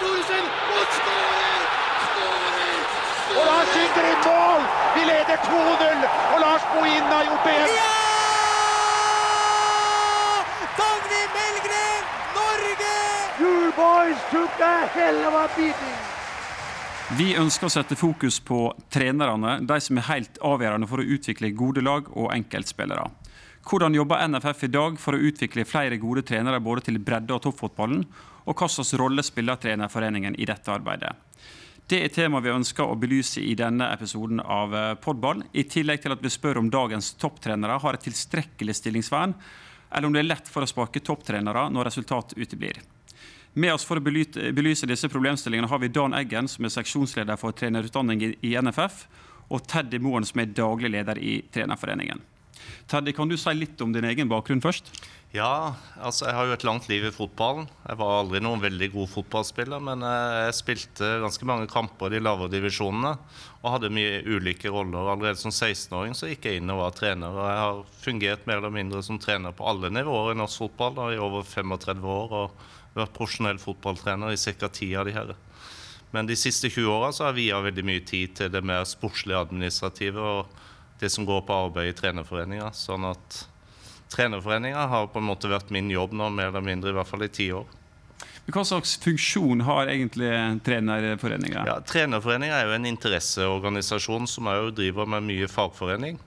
Thoresen og skårer! Og Lars skyter i mål! Vi leder 2-0, og Lars Bohinen har gjort det igjen. Ja! Dagny Melgren, Norge! You boys took a hell of a beating. Vi ønsker å sette fokus på trenerne, de som er helt avgjørende for å utvikle gode lag og enkeltspillere. Hvordan jobber NFF i dag for å utvikle flere gode trenere både til bredde- og toppfotballen, og hva slags rolle spiller Trenerforeningen i dette arbeidet? Det er tema vi ønsker å belyse i denne episoden av Podball, i tillegg til at vi spør om dagens topptrenere har et tilstrekkelig stillingsvern, eller om det er lett for å sparke topptrenere når resultat uteblir. Med oss for å belyse disse problemstillingene har vi Dan Eggen, som er seksjonsleder for trenerutdanning i NFF, og Teddy Moen, som er daglig leder i Trenerforeningen. Teddy, kan du si litt om din egen bakgrunn først? Ja, altså jeg har jo et langt liv i fotballen. Jeg var aldri noen veldig god fotballspiller, men jeg spilte ganske mange kamper i de lavere divisjonene og hadde mye ulike roller. Allerede som 16-åring så gikk jeg inn og var trener, og jeg har fungert mer eller mindre som trener på alle nivåer i norsk fotball da, i over 35 år. og vært profesjonell fotballtrener i ca. ti av de her. Men de siste 20 åra har jeg viet veldig mye tid til det mer sportslige administrative og det som går på arbeid i trenerforeninga. Sånn at trenerforeninga har på en måte vært min jobb nå, mer eller mindre, i hvert fall i ti år. Hva slags funksjon har egentlig Trenerforeninga? Ja, Trenerforeninga er jo en interesseorganisasjon som òg driver med mye fagforening.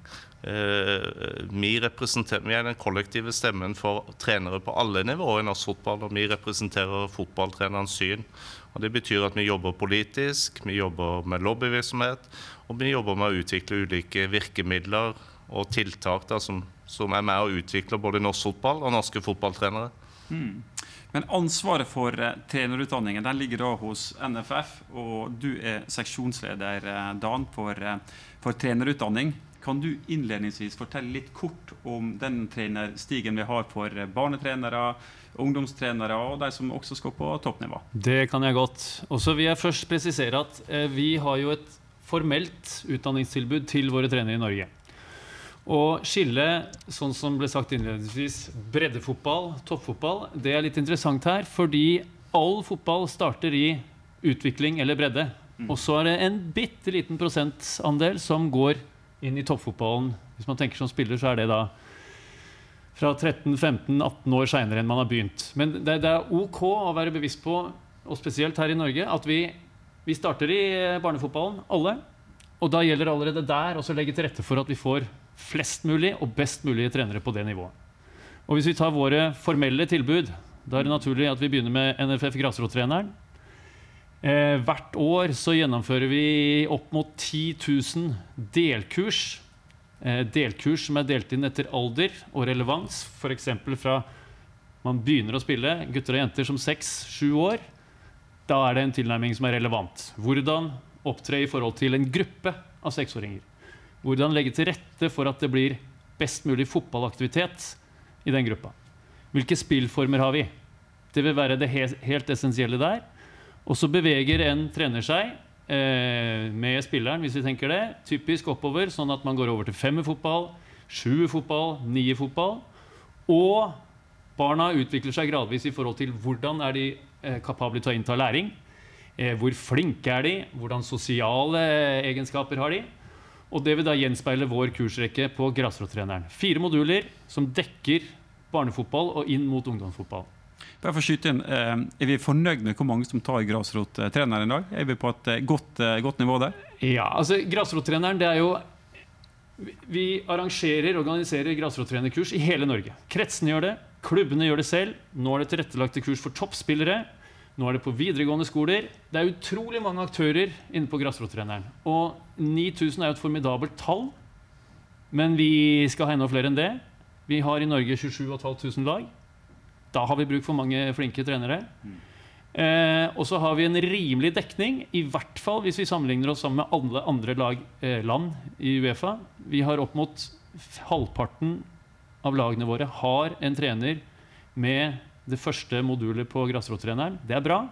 Eh, vi, vi, er den kollektive stemmen for trenere på alle nivåer i norsk fotball. Og vi representerer fotballtrenerens syn. Og Det betyr at vi jobber politisk, vi jobber med lobbyvirksomhet, og vi jobber med å utvikle ulike virkemidler og tiltak da, som, som, er med å utvikle både norsk fotball og norske fotballtrenere. Mm. Men ansvaret for uh, trenerutdanningen den ligger da hos NFF, og du er seksjonsleder uh, Dan, for, for trenerutdanning. Kan du innledningsvis fortelle litt kort om den trenerstigen vi har for barnetrenere, ungdomstrenere og de som også skal på toppnivå? Det kan jeg godt. Og så vil jeg først presisere at eh, vi har jo et formelt utdanningstilbud til våre trenere i Norge. Og skille, sånn som ble sagt innledningsvis, breddefotball, toppfotball, det er litt interessant her, fordi all fotball starter i utvikling eller bredde. Mm. Og så er det en bitte liten prosentandel som går inn i toppfotballen. Hvis man tenker som spiller, så er det da fra 13-15-18 år seinere enn man har begynt. Men det, det, er OK å være bevisst på, og spesielt her i Norge, at vi, vi starter i barnefotballen, alle. Og da gjelder det allerede der å legge til rette for at vi får flest mulig og best mulige trenere på det nivået. Og hvis vi tar våre formelle tilbud, da er det naturlig at vi begynner med NFF grasrottreneren. Eh, hvert år så gjennomfører vi opp mot 10 000 delkurs. Eh, delkurs som er delt inn etter alder og relevans. F.eks. fra man begynner å spille, gutter og jenter som 6-7 år. Da er det en tilnærming som er relevant. Hvordan opptre i forhold til en gruppe av seksåringer. Hvordan legge til rette for at det blir best mulig fotballaktivitet i den gruppa. Hvilke spillformer har vi? Det vil være det helt essensielle der. Og så beveger en trener seg eh, med spilleren, hvis vi tenker det, typisk oppover, sånn at man går over til femmerfotball, sjuerfotball, nierfotball. Og barna utvikler seg gradvis i forhold til hvordan er de eh, kapable til å innta læring. Eh, hvor flinke er de? Hvordan sosiale egenskaper har de? Og det vil da gjenspeile vår kursrekke på grasrottreneren. Fire moduler som dekker barnefotball og inn mot ungdomsfotball. Bare for å skyte inn, eh, Er vi fornøyd med hvor mange som tar grasrottreneren i dag? Er vi på et eh, godt, eh, godt nivå der? Ja, altså Grasrottreneren det er jo Vi arrangerer organiserer grasrottrenerkurs i hele Norge. Kretsene gjør det, klubbene gjør det selv. Nå er det tilrettelagte kurs for toppspillere. Nå er det på videregående skoler. Det er utrolig mange aktører inne på grasrottreneren. Og 9000 er jo et formidabelt tall, men vi skal ha enda flere enn det. Vi har i Norge 27 500 lag. Da har vi bruk for mange flinke trenere. Mm. Eh, og så har vi en rimelig dekning, i hvert fall hvis vi sammenligner oss sammen med alle andre lag, eh, land i Uefa. Vi har opp mot halvparten av lagene våre har en trener med det første modulet på grasrottreneren. Det er bra,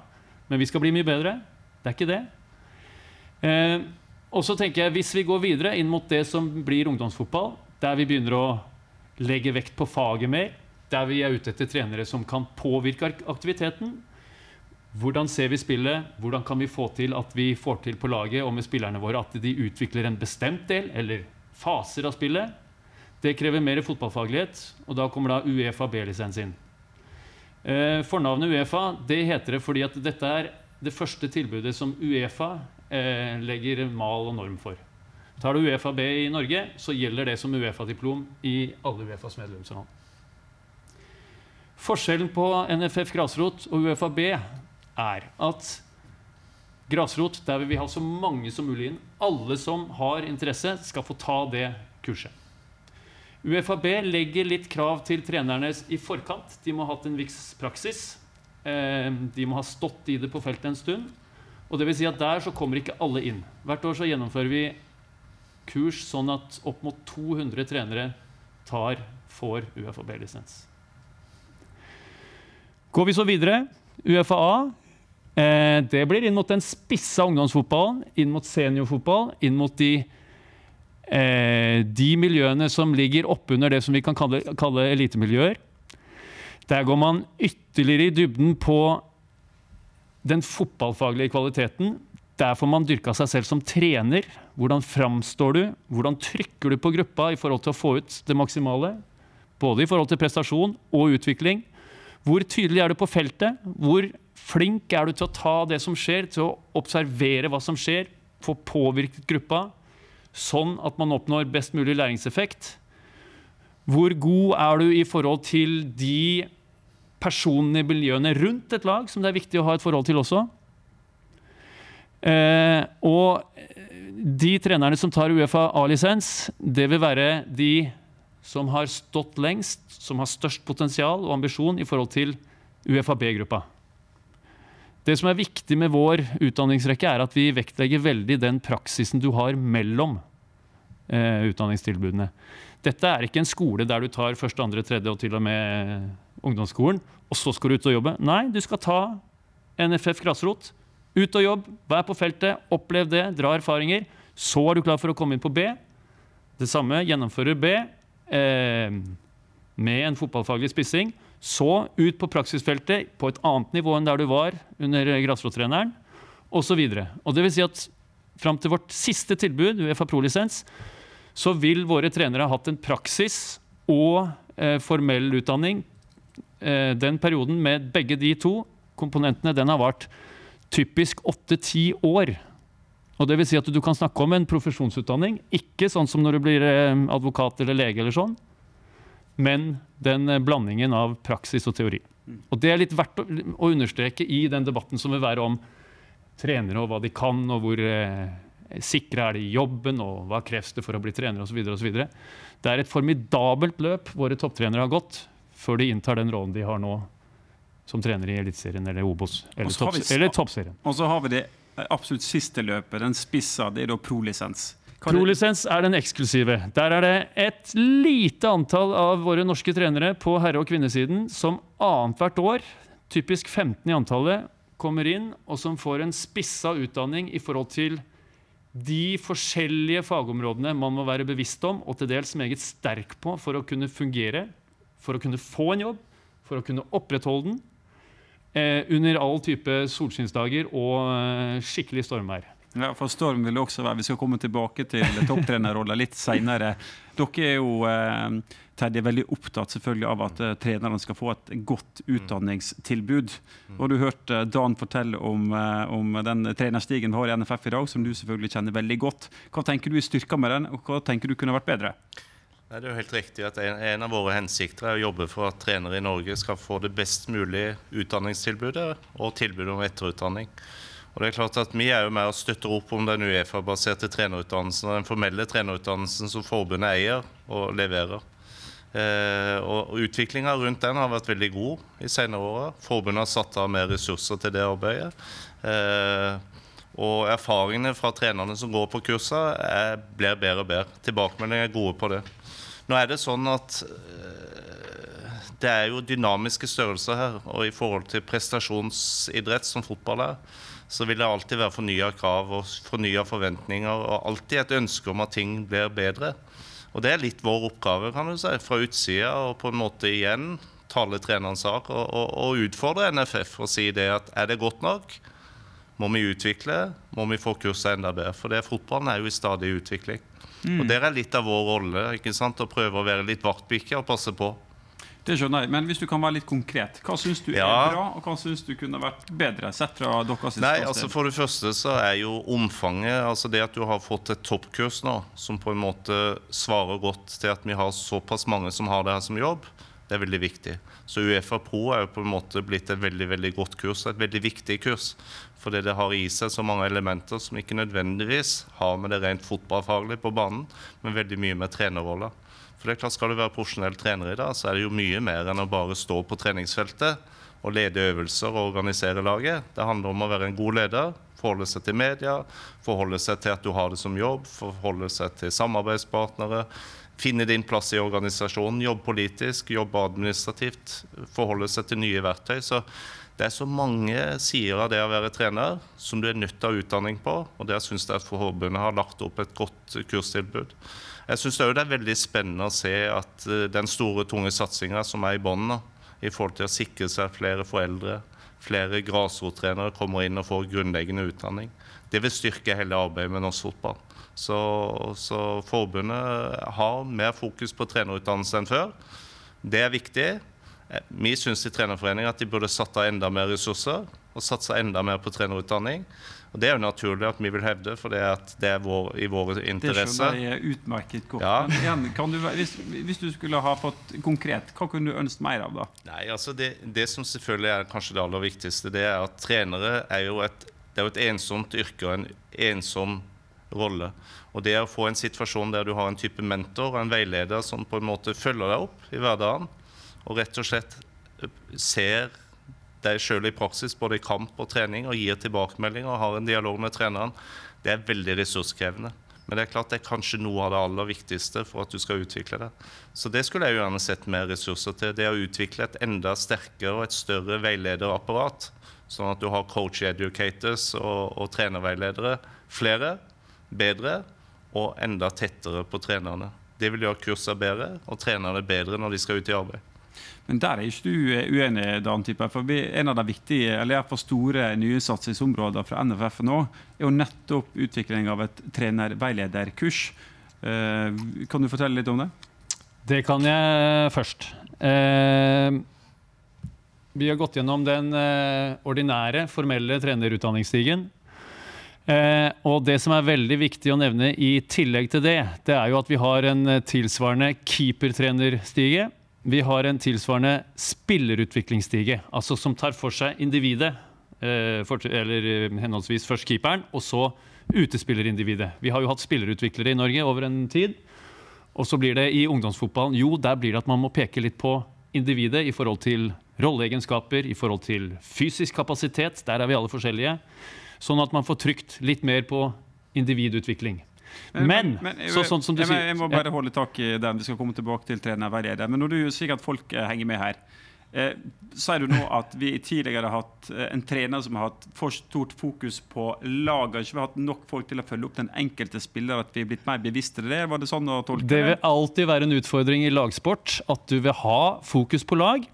men vi skal bli mye bedre. Det er ikke det. Eh, og så tenker jeg, Hvis vi går videre inn mot det som blir ungdomsfotball, der vi begynner å legge vekt på faget mer, der vi er ute etter trenere som kan påvirke aktiviteten. Hvordan ser vi spillet? Hvordan kan vi få til at vi får til på laget og med spillerne våre at de utvikler en bestemt del eller faser av spillet? Det krever mer fotballfaglighet, og da kommer da Uefa B-lisens inn. Eh, fornavnet Uefa det heter det fordi at dette er det første tilbudet som Uefa eh, legger mal og norm for. Tar du Uefa B i Norge, så gjelder det som Uefa-diplom i alle Uefas medlemsland. Forskjellen på NFF grasrot og UFAB er at grasrot, der vil vi ha så mange som mulig inn. Alle som har interesse, skal få ta det kurset. UFAB legger litt krav til trenerne i forkant. De må ha hatt en viss praksis. Eh, de må ha stått i det på feltet en stund. Og det vil si at Der så kommer ikke alle inn. Hvert år så gjennomfører vi kurs sånn at opp mot 200 trenere tar, får UFAB-lisens. Går vi så videre, UFA-A eh, det blir inn mot den spissa ungdomsfotballen, inn mot seniorfotball, inn mot de eh, de miljøene som ligger oppunder det som vi kan kalle, kalle elitemiljøer. Der går man ytterligere i dybden på den fotballfaglige kvaliteten. Der får man dyrka seg selv som trener. Hvordan framstår du? Hvordan trykker du på gruppa i forhold til å få ut det maksimale? Både i forhold til prestasjon og utvikling. Hvor tydelig er du på feltet? Hvor flink er du til å ta det som skjer, til å observere hva som skjer, få påvirket gruppa? sånn at man oppnår best mulig læringseffekt. Hvor god er du i forhold til de personene i miljøene rundt et lag, som det er viktig å ha et forhold til også? Eh, og de trenerne som tar Uefa A-lisens, det vil være de som har stått lengst, som har størst potensial og ambisjon i forhold til Uefa B-gruppa. Det som er viktig med vår utdanningsrekke, er at vi vektlegger veldig den praksisen du har mellom eh, utdanningstilbudene. Dette er ikke en skole der du tar første, andre, tredje og til og med ungdomsskolen, og så skal du ut og jobbe. Nei, du skal ta NFF grasrot. Ut og jobb, vær på feltet, opplev det, dra erfaringer. Så er du klar for å komme inn på B. Det samme gjennomfører B eh, med en fotballfaglig spissing. Så ut på praksisfeltet på et annet nivå enn der du var under grasrottreneren, osv. Vil si at fram til vårt siste tilbud, UFA Pro-lisens, så vil våre trenere ha hatt en praksis og eh, formell utdanning. Eh, den perioden med begge de to komponentene den har vart typisk åtte-ti år. Og det vil si at Du kan snakke om en profesjonsutdanning, ikke sånn som når du blir eh, advokat eller lege. eller sånn, men den eh, blandingen av praksis og teori. Og Det er litt verdt å, understreke i den debatten som vil være om trenere og hva de kan, og hvor eh, sikre er de i jobben, og hva kreves det for å bli trener osv. Det er et formidabelt løp våre topptrenere har gått før de inntar den rollen de har nå som trener i Eliteserien eller Obos eller, eller Toppserien. Og så har vi det absolutt siste løpet, den spissa, det er da prolisens. Prolisens er den eksklusive. Der er det et lite antall av våre norske trenere på herre- og kvinnesiden som annethvert år, typisk 15 i antallet, kommer inn og som får en spissa utdanning i forhold til de forskjellige fagområdene man må være bevisst om og til dels meget sterk på for å kunne fungere, for å kunne få en jobb, for å kunne opprettholde den eh, under all type solskinnsdager og eh, skikkelig stormvær. Ja, for Storm vil det også være. Vi skal komme tilbake til topptrenerrollen litt seinere. Dere er jo eh, Terje, veldig opptatt selvfølgelig av at eh, trenerne skal få et godt utdanningstilbud. Og Du hørte eh, Dan fortelle om, eh, om den trenerstigen vi har i NFF i dag, som du selvfølgelig kjenner veldig godt. Hva tenker du er styrka med den, og hva tenker du kunne vært bedre? Det er jo helt riktig at en, av våre hensikter er å jobbe for at trenere i Norge skal få det best mulige utdanningstilbudet og tilbud om etterutdanning. Og det er klart at Vi er jo med og støtter opp om den Uefa-baserte trenerutdannelsen og den formelle trenerutdannelsen som forbundet eier og leverer. Eh, og Utviklinga rundt den har vært veldig god i senere år. Forbundet har satt av mer ressurser til det arbeidet. Eh, og erfaringene fra trenerne som går på kursene, blir bedre og bedre. Tilbakemeldingene er gode på det. Nå er det sånn at eh, det er jo dynamiske størrelser her. Og i forhold til prestasjonsidrett som fotball er, så vil det alltid være fornya krav og fornya forventninger og alltid et ønske om at ting blir bedre. Og det er litt vår oppgave, kan du si, fra utsida og på en måte igjen tale trenerens sak og, og, og utfordre NFF og si det at er det godt nok? Må vi utvikle? Må vi få kurset enda bedre? For det fotballen er jo i stadig utvikling. Og Der er litt av vår rolle ikke sant? å prøve å være litt vaktbikkje og passe på. Det skjønner jeg, Men hvis du kan være litt konkret, hva syns du Ja. er bra, og hva syns du kunne vært bedre, sett fra deres Nei, altså For det første så er jo omfanget altså Det at du har fått et toppkurs nå som på en måte svarer godt til at vi har såpass mange som har det her som jobb, det er veldig viktig. Så Uefa Pro er jo på en måte blitt et veldig veldig godt kurs, et veldig viktig kurs. Fordi det har i seg så mange elementer som ikke nødvendigvis har med det rent fotballfaglige på banen, men veldig mye med trenerrolla. For det er klart Skal du være profesjonell trener i dag, så er det jo mye mer enn å bare stå på treningsfeltet og lede øvelser og organisere laget. Det handler om å være en god leder, forholde seg til media, forholde seg til at du har det som jobb, forholde seg til samarbeidspartnere, finne din plass i organisasjonen, jobbe politisk, jobbe administrativt, forholde seg til nye verktøy. Så det er så mange sider av det å være trener som du er nødt til å ha utdanning på, og der syns jeg at forbundet har lagt opp et godt kurstilbud. Jeg syns òg det er veldig spennende å se at eh, den store, tunge satsinga som er i bånn, i forhold til å sikre seg flere foreldre, flere grasrottrenere kommer inn og får grunnleggende utdanning. Det vil styrke hele arbeidet med norsk fotball. Så, så forbundet har mer fokus på trenerutdannelse enn før. Det er viktig. Eh, Vi syns i Trenerforeningen at de burde satt av enda mer ressurser og satsa enda mer på trenerutdanning. Og Det er jo naturlig at vi vil hevde, for det, er at det er vår, i vår Det skjønner jeg utmerket godt. Ja. Men igjen, kan du, hvis, hvis du skulle ha fått konkret, hva kunne du ønsket mer av da? Nei, altså det, det som selvfølgelig er kanskje det aller viktigste, det er at trenere er jo et, det er jo et ensomt yrke og en ensom rolle. Og det å få en situasjon der du har en type mentor og en veileder som på en måte følger deg opp i hverdagen, og rett og slett eh, ser deg sjøl i praksis både i kamp og trening og gir tilbakemeldinger og har en dialog med treneren, det er veldig ressurskrevende. Men det er klart det er kanskje noe av det aller viktigste for at du skal utvikle det. Så det skulle jeg jo gjerne sett mer ressurser til. Det å utvikle et enda sterkere og et større veilederapparat. Sånn at du har coach educators og, og trenerveiledere. Flere, bedre og enda tettere på trenerne. Det vil gjøre kursene bedre og trenerne bedre når de skal ut i arbeid. Men der er ikke du eh, uenig, Dan Type. For en av de viktige, eller i store nye satsingsområder fra NFF nå, er jo nettopp utvikling av et trenerveilederkurs. Eh, kan du fortelle litt om det? Det kan jeg først. Eh, vi har gått gjennom den ordinære, formelle trenerutdanningsstigen. Eh, og det som er veldig viktig å nevne i tillegg til det, det er jo at vi har en tilsvarende keepertrenerstige. Vi har en tilsvarende spillerutviklingsstige, altså som tar for seg individet. Eh, eller eh, henholdsvis først keeperen, og så utespillerindividet. Vi har jo hatt spillerutviklere i Norge over en tid. Og så blir det i ungdomsfotballen Jo, der blir det at man må peke litt på individet i forhold til rolleegenskaper, i forhold til fysisk kapasitet. Der er vi alle forskjellige. Sånn at man får trykt litt mer på individutvikling. Men, jeg, så, sånn som du jeg, sier jeg må bare holde tak i den. Vi skal komme tilbake til trenerveileder. Men når du sier at folk eh, henger med her, eh, sier du nå at vi tidligere har hatt eh, en trener som har hatt for stort fokus på laget, ikke vi har hatt nok folk til å følge opp den enkelte spiller, at vi er blitt mer bevisste det? Var det sånn å tolke Det vil alltid være en utfordring i lagsport at du vil ha fokus på lag.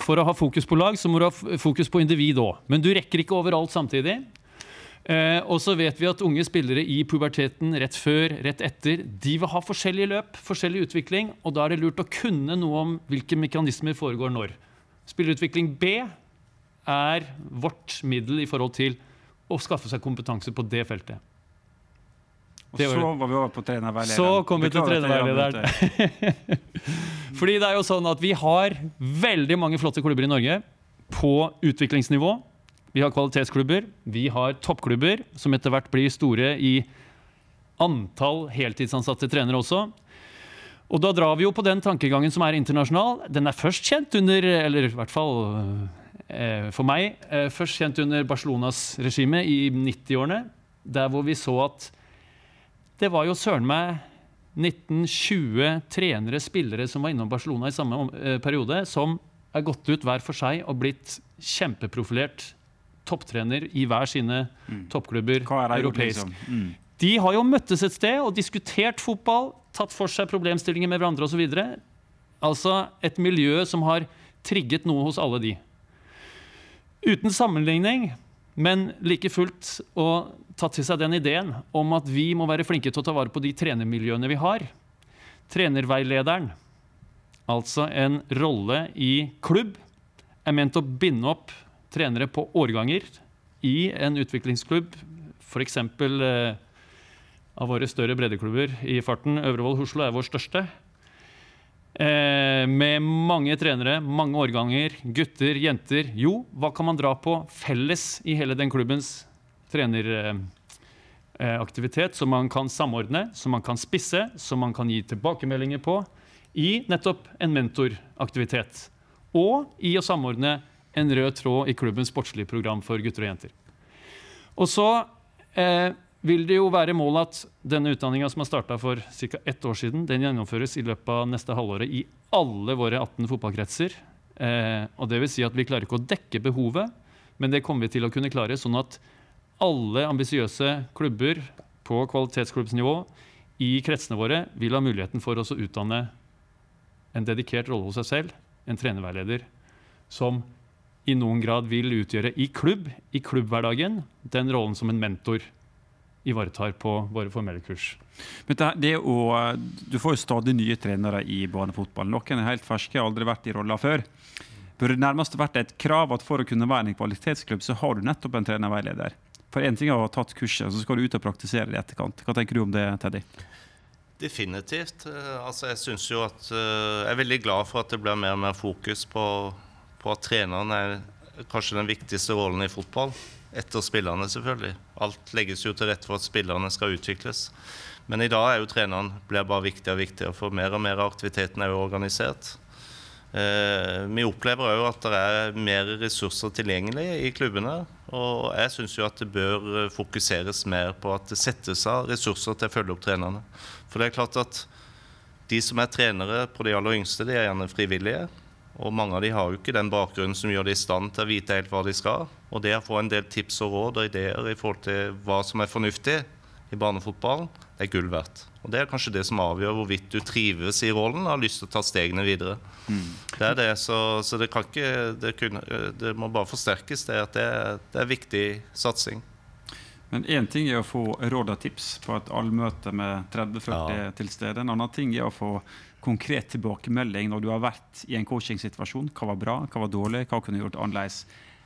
For å ha fokus på lag, så må du ha fokus på individ òg. Men du rekker ikke overalt samtidig. Eh, og så vet vi at unge spillere i puberteten, rett før, rett etter, de vil ha forskjellige løp, forskjellig utvikling, og da er det lurt å kunne noe om hvilke mekanismer foregår når. Spillerutvikling B er vårt middel i forhold til å skaffe seg kompetanse på det feltet. Og så var vi over på trenerveilederen. Så kom vi til trenerveilederen. Fordi det er jo sånn at vi har veldig mange flotte klubber i Norge på utviklingsnivå. Vi har kvalitetsklubber, vi har toppklubber, som etter hvert blir store i antall heltidsansatte trenere også. Og da drar vi jo på den tankegangen som er internasjonal. Den er først kjent under, eller i hvert fall eh, for meg, eh, først kjent under Barcelonas regime i 90-årene. Der hvor vi så at det var jo søren meg 1920 trenere, spillere som var innom Barcelona i samme eh, periode, som er gått ut hver for seg og blitt kjempeprofilert topptrener i hver sine toppklubber er det gjort, europeisk. liksom? Mm. De har jo møttes et sted og diskutert fotball, tatt for seg problemstillinger med hverandre osv. Altså et miljø som har trigget noe hos alle de. Uten sammenligning, men like fullt å ta til seg den ideen om at vi må være flinke til å ta vare på de trenermiljøene vi har. Trenerveilederen, altså en rolle i klubb, er ment å binde opp trenere på årganger i en utviklingsklubb, f.eks. Eh, av våre større breddeklubber i farten. Øvrevoll Oslo er vår største. Eh, med mange trenere, mange årganger, gutter, jenter. Jo, hva kan man dra på felles i hele den klubbens treneraktivitet, eh, som man kan samordne, som man kan spisse, som man kan gi tilbakemeldinger på, i nettopp en mentoraktivitet. Og i å samordne en rød tråd i klubbens sportslige program for gutter og jenter. Og så eh, vil det jo være målet at denne utdanninga som har starta for ca. ett år siden, den gjennomføres i løpet av neste halvåret i alle våre 18 fotballkretser. Eh, og det vil si at vi klarer ikke å dekke behovet, men det kommer vi til å kunne klare, sånn at alle ambisiøse klubber på kvalitetsklubbsnivå i kretsene våre vil ha muligheten for oss å utdanne en dedikert rolle hos seg selv, en trenerveileder, som i noen grad vil utgjøre i klubb, i klubbhverdagen, den rollen som en mentor ivaretar på våre formelle kurs. Men det, det å, du får jo stadig nye trenere i barnefotball. Noen er helt ferske, har aldri vært i rolla før. Burde det nærmest vært et krav at for å kunne være en kvalitetsklubb, så har du nettopp en trenerveileder? For én ting er å ha tatt kurset, så skal du ut og praktisere det i etterkant. Hva tenker du om det, Teddy? Definitivt. Eh, altså, jeg jo at uh, Jeg er veldig glad for at det blir mer og mer fokus på, på at treneren er kanskje den viktigste rollen i fotball. Etter spillerne, selvfølgelig. Alt legges jo til rette for at spillerne skal utvikles. Men i dag er jo treneren blir bare viktigere og viktigere, for mer og mer av aktiviteten er jo organisert. Eh, vi opplever òg at det er mer ressurser tilgjengelig i klubbene. Og jeg syns det bør fokuseres mer på at det settes av ressurser til å følge opp trenerne. For det er klart at de som er trenere på de aller yngste, de er gjerne frivillige. Og mange av de har jo ikke den bakgrunnen som gjør de i stand til å vite helt hva de skal. Og det å få en del tips og råd og ideer i forhold til hva som er fornuftig i barnefotballen, det er gull verdt. Og Det er kanskje det som avgjør hvorvidt du trives i rollen og har lyst til å ta stegene videre. Mm. Det er det, så, så det, kan ikke, det, kunne, det, må bare forsterkes. Det, at det, det er viktig satsing. Men Én ting er å få råd og tips på et allmøte med 30-40 ja. til stede. En annen ting er å få konkret tilbakemelding når du har vært i en coachingsituasjon. Hva var bra, hva var dårlig, hva kunne du gjort annerledes?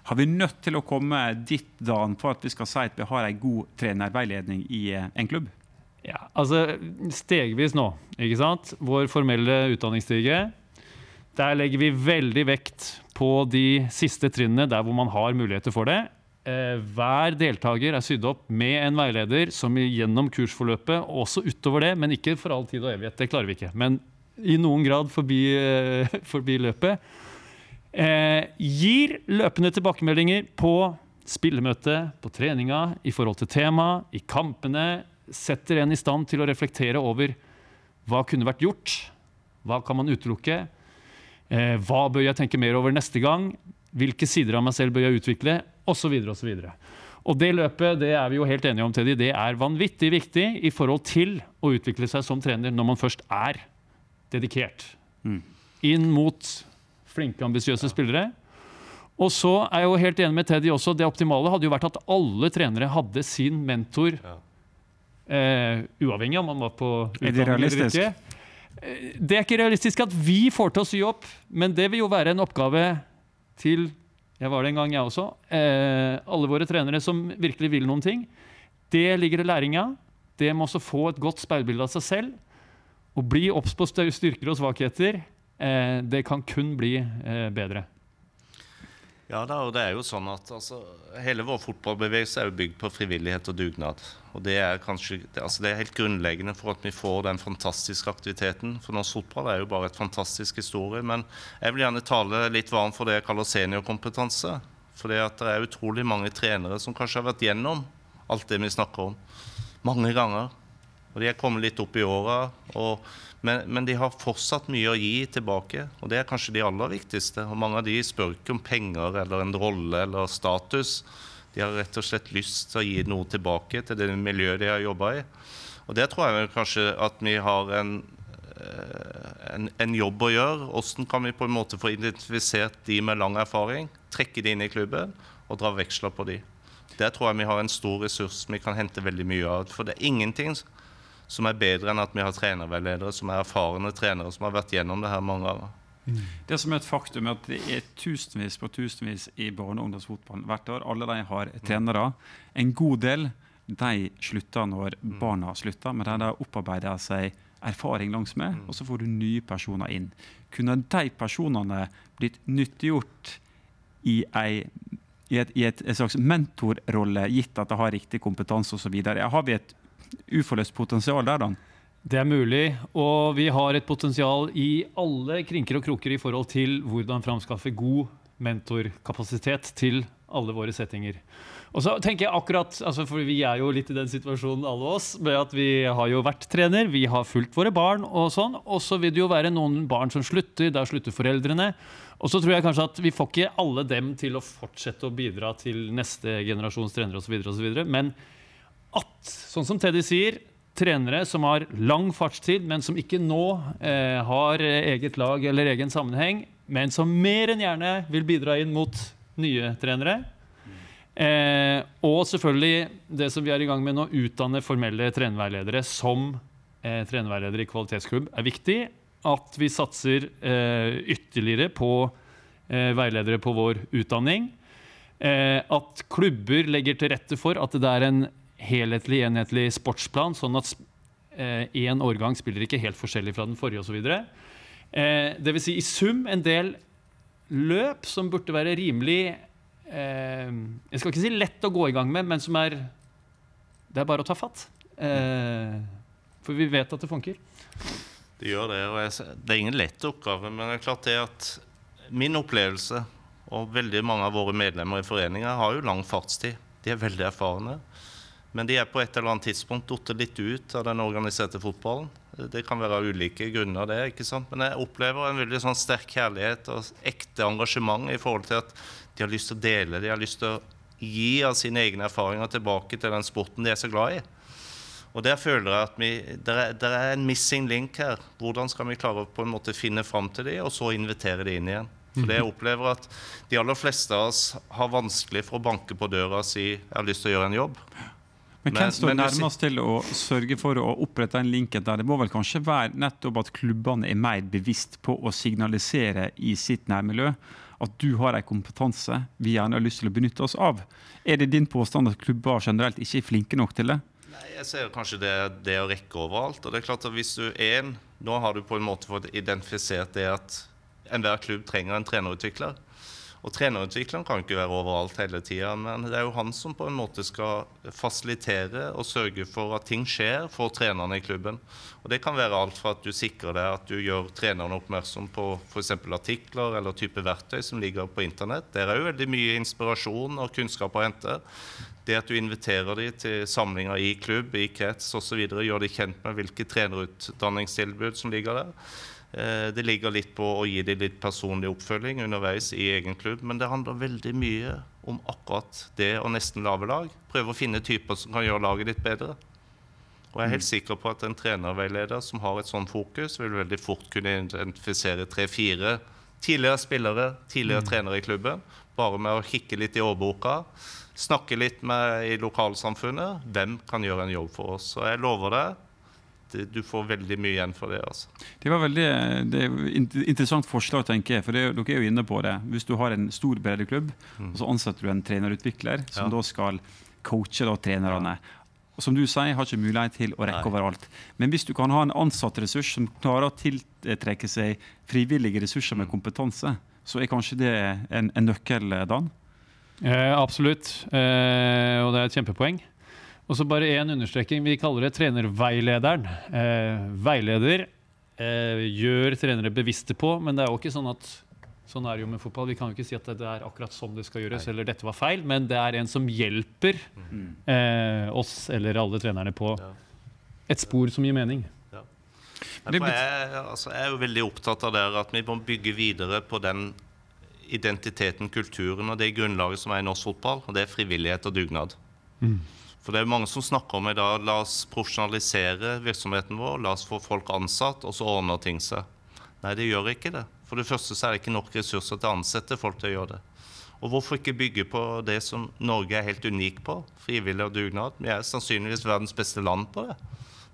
Har vi nødt til å komme dit Dan, for at vi skal si at vi har en god trenerveiledning i eh, en klubb? Ja, altså Stegvis nå. ikke sant? Vår formelle utdanningsstige. Der legger vi veldig vekt på de siste trinnene der hvor man har muligheter for det. Eh, hver deltaker er sydd opp med en veileder som gjennom kursforløpet, også utover det, men ikke for all tid og evighet. Det klarer vi ikke. Men i noen grad forbi, eh, forbi løpet Eh, gir løpende tilbakemeldinger på spillemøtet, på treninga, i forhold til tema, i kampene. Setter en i stand til å reflektere over hva kunne vært gjort, hva kan man utelukke, eh, hva bør jeg tenke mer over neste gang, hvilke sider av meg selv bør jeg utvikle, osv. osv. Og det løpet det er vi jo helt enige om, Teddy, det er vanvittig viktig i forhold til å utvikle seg som trener når man først er dedikert. Mm. Inn mot flinke, ambisiøse spillere. Og så er jeg jo helt enig med Teddy også. Det optimale hadde jo vært at alle trenere hadde sin mentor. Eh, uavhengig om man var på Er det realistisk? Eh, det er ikke realistisk at vi får til å sy opp, men det vil jo være en oppgave til Jeg var det en gang, jeg også. Eh, alle våre trenere som virkelig vil noen ting. Det ligger i læringa. Det må også få et godt speilbilde av seg selv. Og bli obs på styrker og svakheter. Eh, det kan kun bli eh, bedre. Ja, da, og det er jo sånn at altså, Hele vår fotballbevegelse er jo bygd på frivillighet og dugnad. Og Det er kanskje, det, altså, det er helt grunnleggende for at vi får den fantastiske aktiviteten. For norsk fotball er jo bare et fantastisk historie. Men jeg vil gjerne tale litt varmt for det jeg kaller seniorkompetanse. For det er utrolig mange trenere som kanskje har vært gjennom alt det vi snakker om, mange ganger. Og de er kommet litt opp i åra. men, men, de har fortsatt mye å gi tilbake, og det er kanskje de aller viktigste. Og mange av de spør ikke om penger eller en rolle eller status. De har rett og slett lyst til å gi noe tilbake til det miljøet de har jobba i. Og det tror jeg kanskje at vi har en eh, en, en jobb å gjøre. Hvordan kan vi på en måte få identifisert de med lang erfaring, trekke de inn i klubben og dra veksler på de. Der tror jeg vi har en stor ressurs vi kan hente veldig mye av. For det er ingenting som er bedre enn at vi har trenerveiledere som er erfarne trenere som har vært gjennom det her mange ganger. Det som er et faktum er at det er tusenvis på tusenvis i barne- og ungdomsfotballen hvert år. Alle de har trenere. En god del de slutter når barna slutter, men de har opparbeider seg erfaring langs med, og så får du nye personer inn. Kunne de personene blitt nyttiggjort i, ei, i, et, i et, et slags mentorrolle, gitt at de har riktig kompetanse osv.? Har vi et uforløst potensial der, da? Det er mulig, og vi har et potensial i alle krinker og kroker i forhold til hvordan framskaffe god mentorkapasitet til alle våre settinger. Og så tenker jeg akkurat, altså for Vi er jo litt i den situasjonen, alle oss, med at vi har jo vært trener, vi har fulgt våre barn, og sånn, og så vil det jo være noen barn som slutter, da slutter foreldrene. Og så tror jeg kanskje at vi får ikke alle dem til å fortsette å bidra til neste generasjons trenere osv., men at, sånn som Teddy sier, trenere som har lang fartstid, men som ikke nå eh, har eget lag eller egen sammenheng, men som mer enn gjerne vil bidra inn mot nye trenere. Eh, og selvfølgelig det som vi er i gang med nå, utdanne formelle trenerveiledere som eh, trenerveiledere i kvalitetsklubb, er viktig. At vi satser eh, ytterligere på eh, veiledere på vår utdanning. Eh, at klubber legger til rette for at det er en helhetlig, enhetlig sportsplan, sånn at én eh, årgang spiller ikke helt forskjellig fra den forrige osv. Det Dvs. Si i sum en del løp som burde være rimelig eh, Jeg skal ikke si lett å gå i gang med, men som er Det er bare å ta fatt. Eh, for vi vet at det funker. Det gjør det. og jeg, Det er ingen lett oppgave, men det er klart det at min opplevelse og veldig mange av våre medlemmer i foreninga har jo lang fartstid. De er veldig erfarne. Men de er på et eller annet tidspunkt datt litt ut av den organiserte fotballen. Det kan være ulike grunner, det. ikke sant? Men jeg opplever en veldig sånn sterk kjærlighet og ekte engasjement i forhold til at de har lyst til å dele, de har lyst til å gi av sine egne erfaringer tilbake til den sporten de er så glad i. Og Der føler jeg at vi, der er, der er en missing link her. Hvordan skal vi klare å på en måte finne fram til de, og så invitere de inn igjen? For jeg opplever at De aller fleste av oss har vanskelig for å banke på døra og si 'jeg har lyst til å gjøre en jobb'. Men hvem står nærmest til å sørge for å opprette den linken der? Det må vel kanskje være nettopp at klubbene er mer bevisst på å signalisere i sitt nærmiljø at du har en kompetanse vi gjerne har lyst til å benytte oss av. Er det din påstand at klubber generelt ikke er flinke nok til det? Nei, Jeg ser kanskje det, det å rekke overalt. og det er klart at hvis du er en, Nå har du på en måte fått identifisert det at enhver klubb trenger en trenerutvikler. Og trenerutvikleren kan ikke være overalt hele tida, men det er jo han som på en måte skal fasilitere og sørge for at ting skjer for trenerne i klubben. Og Det kan være alt fra at du sikrer deg at du gjør trenerne oppmerksom på f.eks. artikler eller type verktøy som ligger på internett. Der er jo veldig mye inspirasjon og kunnskap å hente. Det at du inviterer dem til samlinger i klubb, i krets osv., gjør de kjent med hvilke trenerutdanningstilbud som ligger der. Eh, Det ligger litt på å gi dem litt personlig oppfølging underveis i egen klubb, men det handler veldig mye om akkurat det å nesten lage lag. Prøve å finne typer som kan gjøre laget litt bedre. Og jeg er helt sikker på at en trenerveileder som har et sånt fokus, vil veldig fort kunne identifisere tre-fire tidligere spillere, tidligere trenere i klubben, bare med å kikke litt i årboka, snakke litt med i lokalsamfunnet. Hvem kan gjøre en jobb for oss? Og jeg lover deg, du får veldig mye igjen for det. altså. Det var veldig det er interessant forslag, tenker jeg. for det, er Dere er jo inne på det. Hvis du har en stor breddeklubb, og så ansetter du en trenerutvikler som Ja. da skal coache da trenerne. Og som du sier, har ikke mulighet til å rekke Nei. overalt. Men hvis du kan ha en ansatt ressurs som klarer å tiltrekke seg frivillige ressurser med kompetanse, så er kanskje det en, en nøkkel, Dan? Eh, absolutt, eh, og det er et kjempepoeng. Og så bare én understreking. Vi kaller det trenerveilederen. Eh, veileder eh, gjør trenere bevisste på, men det er jo ikke sånn at Sånn er det jo med fotball. Vi kan jo ikke si at det er akkurat sånn det skal gjøres, eller dette var feil, men det er en som hjelper eh, oss eller alle trenerne på Ja. et spor som gir mening. Jeg, Det jeg, altså, jeg er jo veldig opptatt av det at vi må bygge videre på den identiteten, kulturen og det grunnlaget som er i norsk fotball, og det er frivillighet og dugnad. For det er mange som snakker om i dag la oss profesjonalisere virksomheten vår, la oss få folk ansatt, og så ordner ting seg. Nei, det gjør ikke det. For det første så er det ikke nok ressurser til å ansette folk til å gjøre det. Og hvorfor ikke bygge på det som Norge er helt unik på, frivillig og dugnad? Vi er sannsynligvis verdens beste land på det.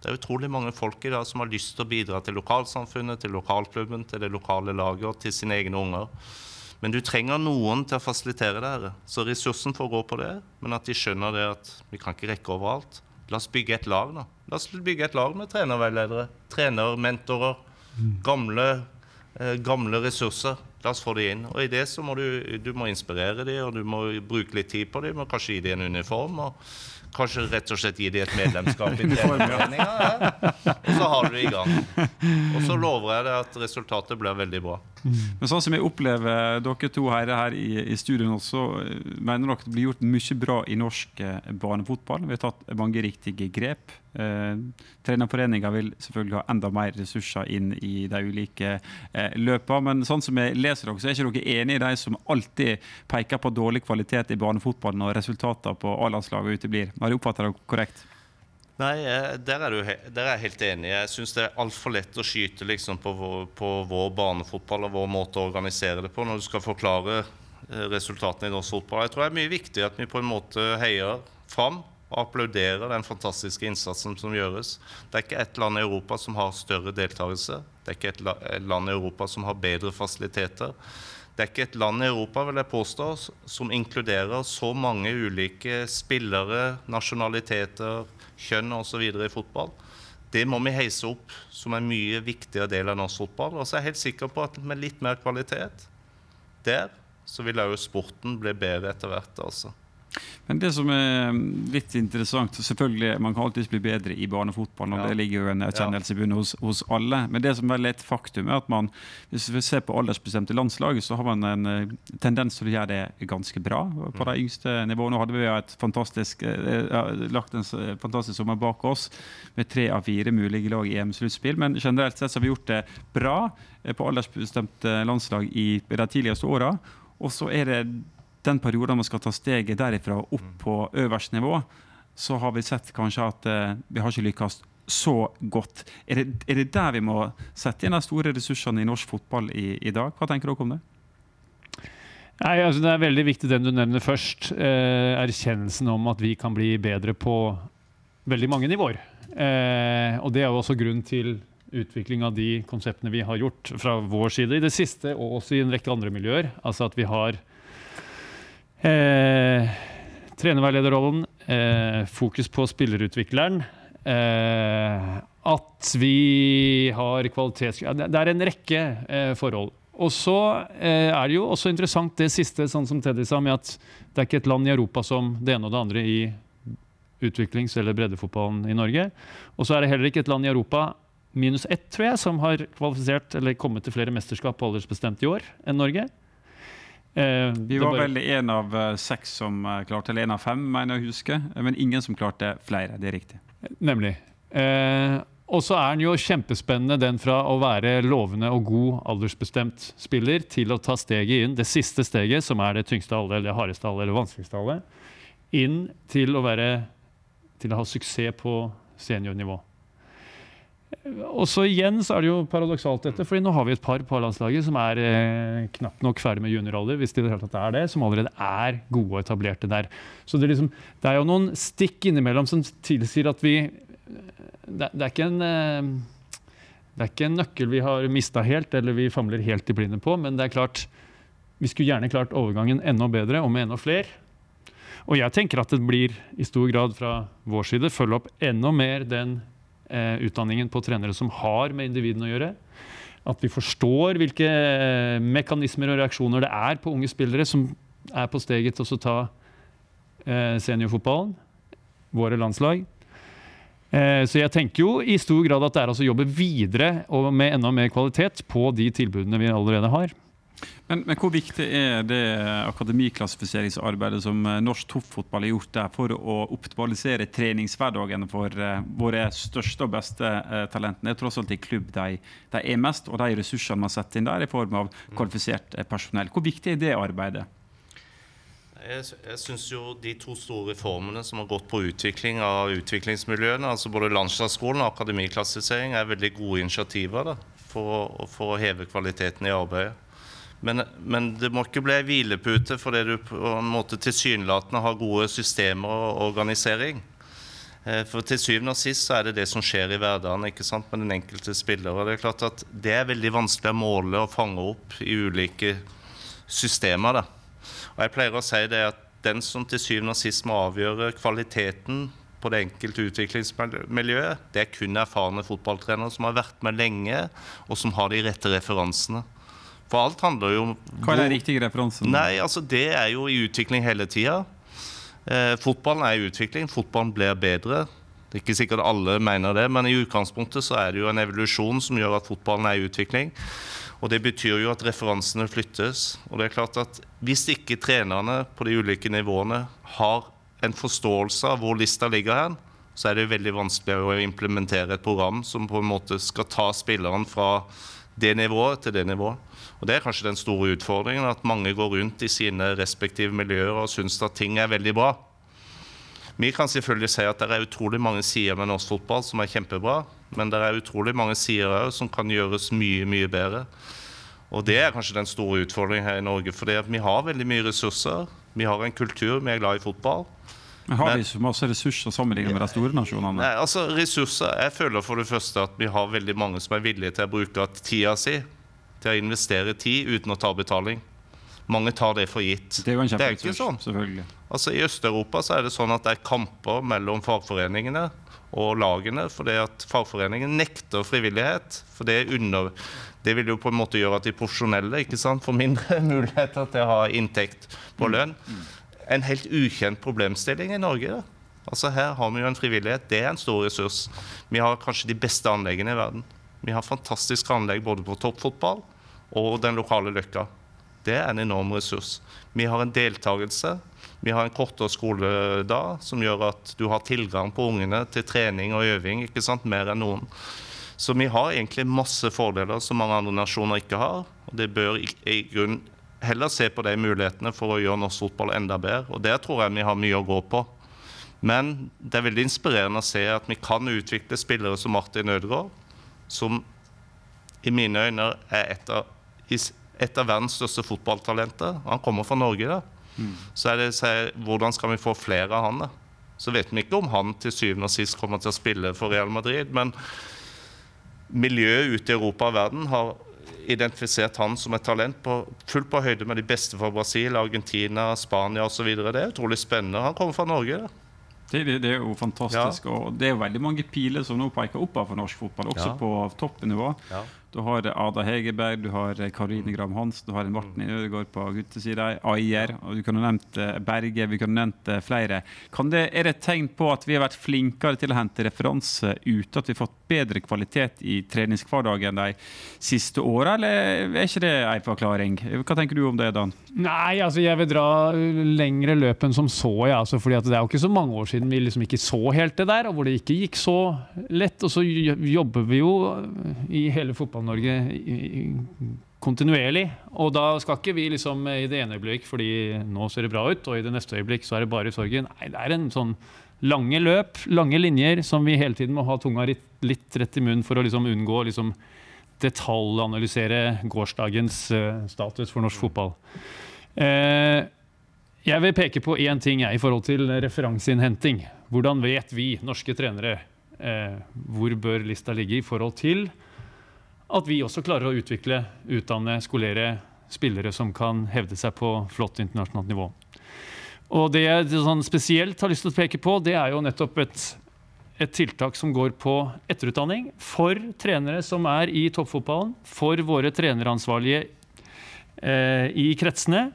Det er utrolig mange folk i dag som har lyst til å bidra til lokalsamfunnet, til lokalklubben, til det lokale laget og til sine egne unger. Men du trenger noen til å fasilitere det. Så ressursen får gå på det, men at de skjønner det at vi kan ikke rekke overalt. La oss bygge et lag, da. La oss bygge et lag med trenerveiledere, trenermentorer, gamle, eh, gamle ressurser. La oss få de inn. Og i det så må du, du må inspirere de, og du må bruke litt tid på dem. Kanskje gi dem en uniform. og Kanskje rett og slett gi dem et medlemskap i trenerforeninga. Ja. Og så har du det i gang. Og så lover jeg deg at resultatet blir veldig bra. Men sånn som jeg opplever dere to her, her i, i studio nå, så eh, mener dere det blir gjort mye bra i norsk eh, barnefotball. Vi har tatt mange riktige grep. Eh, Trenerforeninga vil selvfølgelig ha enda mer ressurser inn i de ulike eh, løpene. Men sånn som jeg leser dere, så er ikke dere enig i de som alltid peker på dårlig kvalitet i barnefotballen når resultatene på A-landslaget uteblir. Har jeg oppfattet det korrekt? Nei, eh, der er, du, der er jeg helt enig. Jeg syns det er altfor lett å skyte liksom, på, vår, på, vår, barnefotball og vår måte å organisere det på når du skal forklare resultatene i norsk fotball. Jeg tror det er mye viktig at vi på en måte heier fram og applauderer den fantastiske innsatsen som gjøres. Det er ikke ett land i Europa som har større deltakelse. Det er ikke et land i Europa som har bedre fasiliteter. Det er ikke et land i Europa vil jeg påstå, som inkluderer så mange ulike spillere, nasjonaliteter, kjønn osv. i fotball. Det må vi heise opp som en mye viktigere del av norsk fotball. Og så er jeg helt sikker på at med litt mer kvalitet der, så vil òg sporten bli bedre etter hvert. altså. Men det som er litt interessant selvfølgelig, Man kan alltids bli bedre i barnefotball. og ja. Det ligger jo en erkjennelse i bunnen hos, hos, alle. Men det som er et faktum er at man, hvis vi ser på aldersbestemte landslag, så har man en uh, tendens til å gjøre det ganske bra på de yngste nivåene. Nå hadde vi et fantastisk, uh, lagt en fantastisk sommer bak oss med tre av fire mulige lag i EM-sluttspill. Men generelt sett så har vi gjort det bra på aldersbestemte landslag i, i de tidligste åra. Og så er det den perioden man skal ta steget derifra opp mm. på øverste nivå, så har vi sett kanskje at uh, vi har ikke lykkes så godt. Er det, er det, der vi må sette inn de store ressursene i norsk fotball i, i dag? Hva tenker dere om det? Nei, altså Det er veldig viktig den du nevner først. Eh, erkjennelsen om at vi kan bli bedre på veldig mange nivåer. Eh, og Det er jo også grunn til utvikling av de konseptene vi har gjort fra vår side i det siste, og også i en rekke andre miljøer. Altså at vi har Eh, trenerveilederrollen, eh, fokus på spillerutvikleren. Eh, at vi har kvalitets... Det er en rekke eh, forhold. Og så eh, er det jo også interessant det siste, sånn som Teddy sa, med at det er ikke et land i Europa som det ene og det andre i utviklings- eller breddefotballen i Norge. Og så er det heller ikke et land i Europa minus ett, tror jeg, som har kvalifisert eller kommet til flere mesterskap på aldersbestemt i år enn Norge. Eh, vi var bare... vel én av uh, seks som uh, klarte, eller én av fem, mener jeg å huske. Men ingen som klarte flere. Det er riktig. Nemlig. Eh, og så er den jo kjempespennende, den fra å være lovende og god aldersbestemt spiller til å ta steget inn, det siste steget, som er det tyngste alle, eller hardeste alle, eller vanskeligste alle, inn til å være til å ha suksess på seniornivå. Og så igjen så er det jo paradoksalt dette, fordi nå har vi et par på landslaget som er eh, knapt nok ferdig med junioralder, hvis det er det, som allerede er gode og etablerte der. Så det, liksom, det er jo noen stikk innimellom som tilsier at vi Det, det er ikke en eh, det er ikke en nøkkel vi har mista helt, eller vi famler helt i blinde på, men det er klart vi skulle gjerne klart overgangen enda bedre og med enda flere. Og jeg tenker at det blir i stor grad fra vår side følge opp enda mer den utdanningen på trenere som har med individene å gjøre. At vi forstår hvilke eh, mekanismer og reaksjoner det er på unge spillere som er på steget til å ta eh, seniorfotballen, våre landslag. Eh, så jeg tenker jo i stor grad at det er å jobbe videre og med enda mer kvalitet på de tilbudene vi allerede har. Men, men, hvor viktig er det akademiklassifiseringsarbeidet som eh, norsk toppfotball har gjort der for å optimalisere treningshverdagen for uh, våre største og beste uh, talentene? Det er tross alt i klubb de, de, er mest, og de ressursene man setter inn der i form av kvalifisert uh, personell. Hvor viktig er det arbeidet? Jeg, jeg syns jo de to store reformene som har gått på utvikling av utviklingsmiljøene, altså både landslagsskolen og akademiklassifisering, er veldig gode initiativer da, for, for å heve kvaliteten i arbeidet. Men, men det må ikke bli hvilepute fordi du på en måte tilsynelatende har gode systemer og organisering. Eh, For til syvende og sist så er det det som skjer i hverdagen ikke sant, med den enkelte spiller. Og det er klart at det er veldig vanskelig å måle og fange opp i ulike systemer. Da. Og jeg pleier å si det at den som til syvende og sist må avgjøre kvaliteten på det enkelte utviklingsmiljøet, det er kun erfarne fotballtrenere som har vært med lenge, og som har de rette referansene. For alt handler jo om Hva er riktig referanse? Nei, altså det er jo i utvikling hele tida. Eh, fotballen er i utvikling. Fotballen blir bedre. Det er ikke sikkert alle mener det, men i utgangspunktet så er det jo en evolusjon som gjør at fotballen er i utvikling. Og Det betyr jo at referansene flyttes. Og det er klart at Hvis ikke trenerne på de ulike nivåene har en forståelse av hvor lista ligger hen, så er det jo veldig vanskelig å implementere et program som på en måte skal ta spilleren fra det nivået til det nivået. Og Det er kanskje den store utfordringen, at mange går rundt i sine respektive miljøer og syns at ting er veldig bra. Vi kan selvfølgelig si at det er utrolig mange sider med norsk fotball som er kjempebra, men det er utrolig mange sider òg som kan gjøres mye, mye bedre. Og det er kanskje den store utfordringen her i Norge, for vi har veldig mye ressurser. Vi har en kultur, vi er glad i fotball. Men har Men- vi så masse ressurser sammenlignet med de store nasjonene? Nei, altså ressurser Jeg føler for det første at vi har veldig mange som er villige til å bruke tida si til å investere tid uten å ta betaling. Mange tar det for gitt. Det er jo en Det er ikke sånn. selvfølgelig. Altså I Øst-Europa så er det sånn at det er kamper mellom fagforeningene og lagene fordi at fagforeningen nekter frivillighet. For det, er under, det vil jo på en måte gjøre at de profesjonelle ikke sant, får mindre muligheter til å ha inntekt på lønn. En helt ukjent problemstilling i Norge. Da. Altså Her har vi jo en frivillighet. Det er en stor ressurs. Vi har kanskje de beste anleggene i verden. Vi har fantastiske anlegg både på toppfotball og den lokale løkka. Det er en enorm ressurs. Vi har en deltakelse. Vi har en kortere skoledag som gjør at du har tilgang på ungene til trening og øving ikke sant? mer enn noen. Så vi har egentlig masse fordeler som mange andre nasjoner ikke har. Og det bør i, i grunn heller se på de mulighetene for å gjøre norsk fotball enda bedre. Og der tror jeg vi har mye å gå på. Men det er veldig inspirerende å se at vi kan utvikle spillere som Martin Ødegaard, som i mine øyne er et av, et av verdens største fotballtalenter. Han kommer fra Norge, da. Så er det så er, hvordan skal vi få flere av han? da? Så vet vi ikke om han til syvende og sist kommer til å spille for Real Madrid, men miljøet ute i Europa og verden har identifisert han som et talent på, fullt på høyde med de beste fra Brasil, Argentina, Spania osv. Det er utrolig spennende. Han kommer fra Norge. da. Det, det, det er jo fantastisk. Og det er jo veldig mange piler som nå peker oppover for norsk fotball, også Ja. på toppnivå. Du har Ada Hegerberg, du har Karine Gram Hansen, du har en Martin Ødegaard på guttesida, Ayer, og du kunne nevnt eh, Berge, vi kunne nevnt eh, flere. Det, er det et tegn på at vi har vært flinkere til å hente referanse ute, at vi har fått bedre kvalitet i treningshverdagen de siste åra, eller er ikke det en forklaring? Hva tenker du om det, Dan? Nei, altså jeg vil dra lengre løp enn som så. Ja, altså, fordi Det er jo ikke så mange år siden vi liksom ikke så helt det der, og hvor det ikke gikk så lett. Og så jobber vi jo i hele I- kontinuerlig. Og da skal ikke vi liksom i det ene øyeblikk fordi nå ser det bra ut, og i det neste øyeblikk så er det bare sorgen. Nei, det er en sånn lange løp, lange linjer, som vi hele tiden må ha tunga litt, rett i munnen for å liksom unngå å liksom detaljanalysere gårsdagens eh, status for norsk fotball. Eh, jeg vil peke på én ting jeg, i forhold til referanseinnhenting. Hvordan vet vi, norske trenere, eh, hvor bør lista ligge i forhold til at vi også klarer å utvikle, utdanne, skolere spillere som kan hevde seg på flott internasjonalt nivå. Og det jeg sånn spesielt har lyst til å peke på, det er jo nettopp et, et tiltak som går på etterutdanning for trenere som er i toppfotballen, for våre treneransvarlige eh, i kretsene,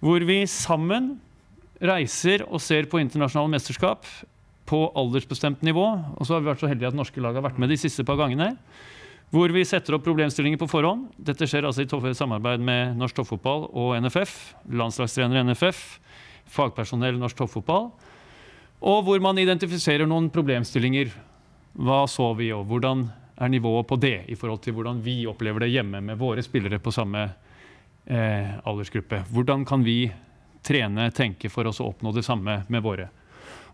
hvor vi sammen reiser og ser på internasjonale mesterskap på aldersbestemt nivå. Og så har vi vært så heldige at norske lag har vært med de siste par gangene. Hvor vi setter opp problemstillinger på forhånd. Dette skjer altså i samarbeid med Norsk Toppfotball og NFF. Landslagstrener NFF, fagpersonell Norsk Toppfotball. Og hvor man identifiserer noen problemstillinger. Hva så vi, og hvordan er nivået på det i forhold til hvordan vi opplever det hjemme med våre spillere på samme eh, aldersgruppe? Hvordan kan vi trene, tenke for oss å oppnå det samme med våre.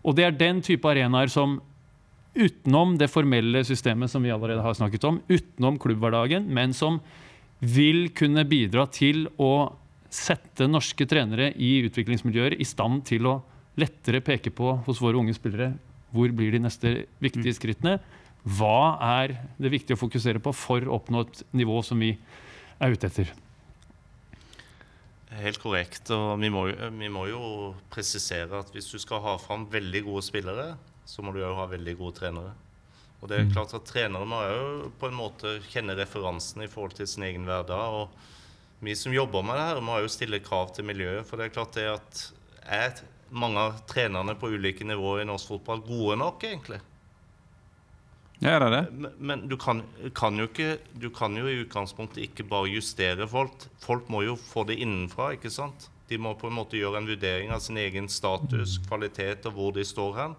Og det er den type arenaer som utenom det formelle systemet som vi allerede har snakket om, utenom klubbhverdagen, men som vil kunne bidra til å sette norske trenere i utviklingsmiljøer i stand til å lettere peke på hos våre unge spillere hvor blir de neste viktige skrittene. Hva er det viktig å fokusere på for å oppnå et nivå som vi er ute etter? Helt korrekt. Og vi må, vi må jo presisere at hvis du skal ha fram veldig gode spillere, så må du òg ha veldig gode trenere. Og det er klart at Trenere må jo på en måte kjenne referansen i forhold til sin egen hverdag. og Vi som jobber med det her, må jo stille krav til miljøet. For det er klart det at er mange av trenerne på ulike nivåer i norsk fotball gode nok, egentlig? Ja, det er det? Men, men du, kan, kan jo ikke, du kan jo i utgangspunktet ikke bare justere folk. Folk må jo få det innenfra. ikke sant? De må på en måte gjøre en vurdering av sin egen status, kvalitet og hvor de står hen.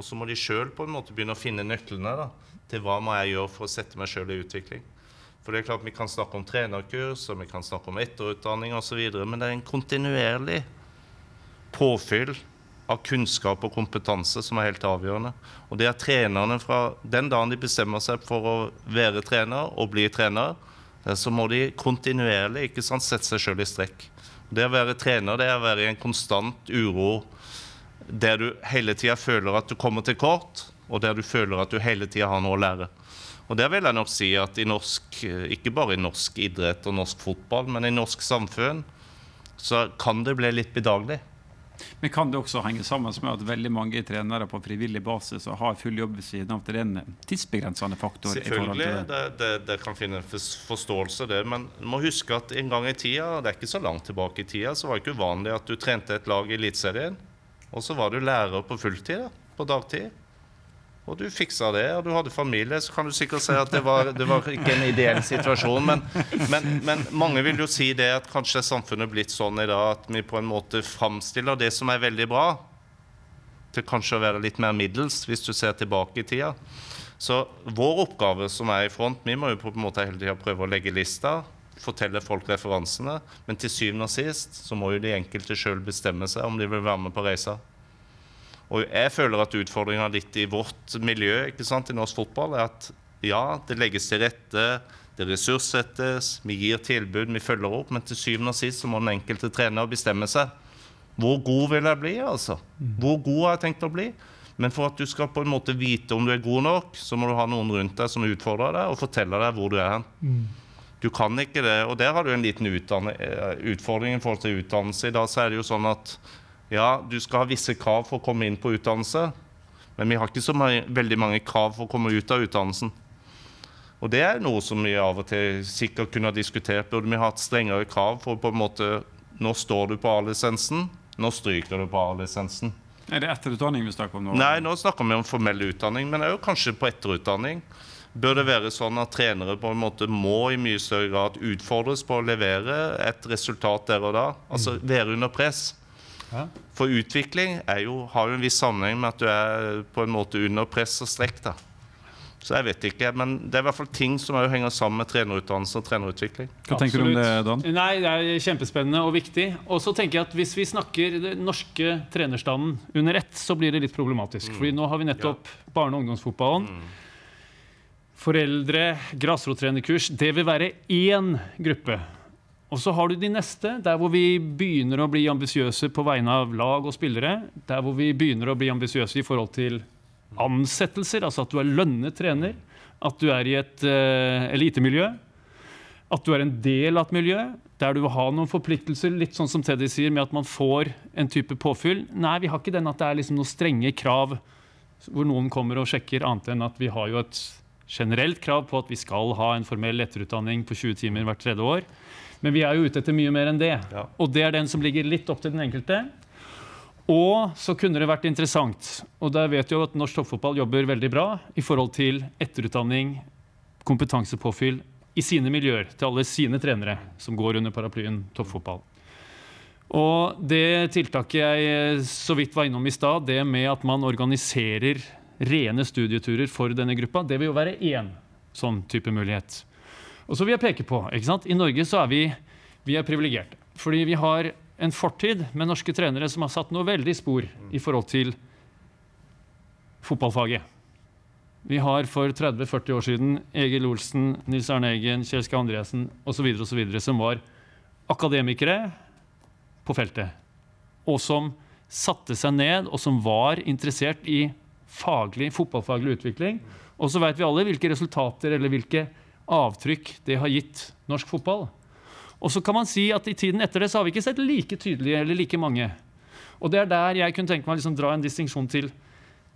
Og så må de sjøl begynne å finne nøklene da, til hva må jeg gjøre for å sette meg sjøl i utvikling. For det er klart Vi kan snakke om trenerkurs og vi kan snakke om etterutdanning osv., men det er en kontinuerlig påfyll av kunnskap og kompetanse som er helt avgjørende. Og det er trenerne fra den dagen de bestemmer seg for å være trener og bli trener, eh, så må de kontinuerlig ikke sant, sette seg sjøl i strekk. Det å være trener det er å være i en konstant uro der du hele tida føler at du kommer til kort, og der du føler at du hele tida har noe å lære. Og der vil jeg nok si at i norsk, eh, ikke bare i norsk idrett og norsk fotball, men i norsk samfunn, så kan det bli litt bedagelig. Men kan det også henge sammen med at veldig mange trenere på frivillig basis og har full jobb ved siden av? Det er en tidsbegrensende faktor? i Selvfølgelig, det. det, det, det kan finne fors- forståelse det, men du må huske at en gang i tida, det er ikke så langt tilbake i tida, så var det ikke uvanlig at du trente et lag i Eliteserien, og så var du lærer på fulltid, da, på dagtid. Og du fiksa det, og du hadde familie, så kan du sikkert si at det var, det var ikke en ideell situasjon. Men, men, men mange vil jo si det at kanskje er samfunnet blitt sånn i dag at vi på en måte framstiller det som er veldig bra, til kanskje å være litt mer middels, hvis du ser tilbake i tida. Så vår oppgave som er i front, vi må jo på en måte hele tida prøve å legge lista, fortelle folk referansene, men til syvende og sist så må jo de enkelte sjøl bestemme seg om de vil være med på reisa. Og jeg føler at utfordringa litt i vårt miljø ikke sant, i norsk fotball er at ja, det legges til rette, det ressurssettes, vi gir tilbud, vi følger opp, men til syvende og sist så må den enkelte trener bestemme seg. Hvor god vil jeg bli, altså? Hvor god har jeg tenkt å bli? Men for at du skal på en måte vite om du er god nok, så må du ha noen rundt deg som utfordrer deg, og forteller deg hvor du er hen. Du kan ikke det. Og der har du en liten eh, utfordring i forhold til utdannelse. I dag så er det jo sånn at ja, du skal ha visse krav for å komme inn på utdannelse, men vi har ikke så mange, veldig mange krav for å komme ut av utdannelsen. Og det er noe som vi av og til sikkert kunne ha diskutert. Burde vi hatt strengere krav for på en måte Nå står du på A-lisensen, nå stryker du på A-lisensen. Er det etterutdanning vi snakker om nå? Nei, nå snakker vi om formell utdanning, men òg kanskje på etterutdanning. Bør det være sånn at trenere på en måte må i mye større grad utfordres på å levere et resultat der og da? Altså være under press. Ja. For utvikling er jo, har jo en viss sammenheng med at du er på en måte under press og strekk. da. Så jeg vet ikke, men det er i hvert fall ting som henger sammen med trenerutdannelse og trenerutvikling. Hva tenker du om det, Dan? Nei, Det er kjempespennende og viktig. Og så tenker jeg at Hvis vi snakker den norske trenerstanden under ett, så blir det litt problematisk. Fordi nå har vi nettopp barne- og ungdomsfotballen. Foreldre, grasrottrenerkurs. Det vil være én gruppe. Og så har du de neste, der hvor vi begynner å bli ambisiøse på vegne av lag og spillere. Der hvor vi begynner å bli ambisiøse i forhold til ansettelser, altså at du er lønnet trener. At du er i et uh, elitemiljø. At du er en del av et miljø der du vil ha noen forpliktelser, litt sånn som Teddy sier, med at man får en type påfyll. Nei, vi har ikke den at det er liksom noen strenge krav hvor noen kommer og sjekker, annet enn at vi har jo et generelt krav på at vi skal ha en formell etterutdanning på 20 timer hvert tredje år. Men vi er jo ute etter mye mer enn det. Ja. Og det er den som ligger litt opp til den enkelte. Og så kunne det vært interessant, og der vet jo at norsk toppfotball jobber veldig bra i forhold til etterutdanning, kompetansepåfyll i sine miljøer, til alle sine trenere som går under paraplyen toppfotball. Og det tiltaket jeg så vidt var innom i stad, det med at man organiserer rene studieturer for denne gruppa, det vil jo være én sånn type mulighet. Og så vil jeg peke på, ikke sant? I Norge så er vi, vi er privilegerte. Fordi vi har en fortid med norske trenere som har satt noe veldig spor i forhold til fotballfaget. Vi har for 30-40 år siden Egil Olsen, Nils Arne Eggen, Kjell Skau Andresen osv. som var akademikere på feltet. Og som satte seg ned, og som var interessert i faglig, fotballfaglig utvikling. Og så vet vi alle hvilke resultater eller hvilke avtrykk det har gitt norsk fotball. Og så kan man si at i tiden etter det så har vi ikke sett like tydelige eller like mange. Og det er der jeg kunne tenke meg å liksom dra en distinksjon til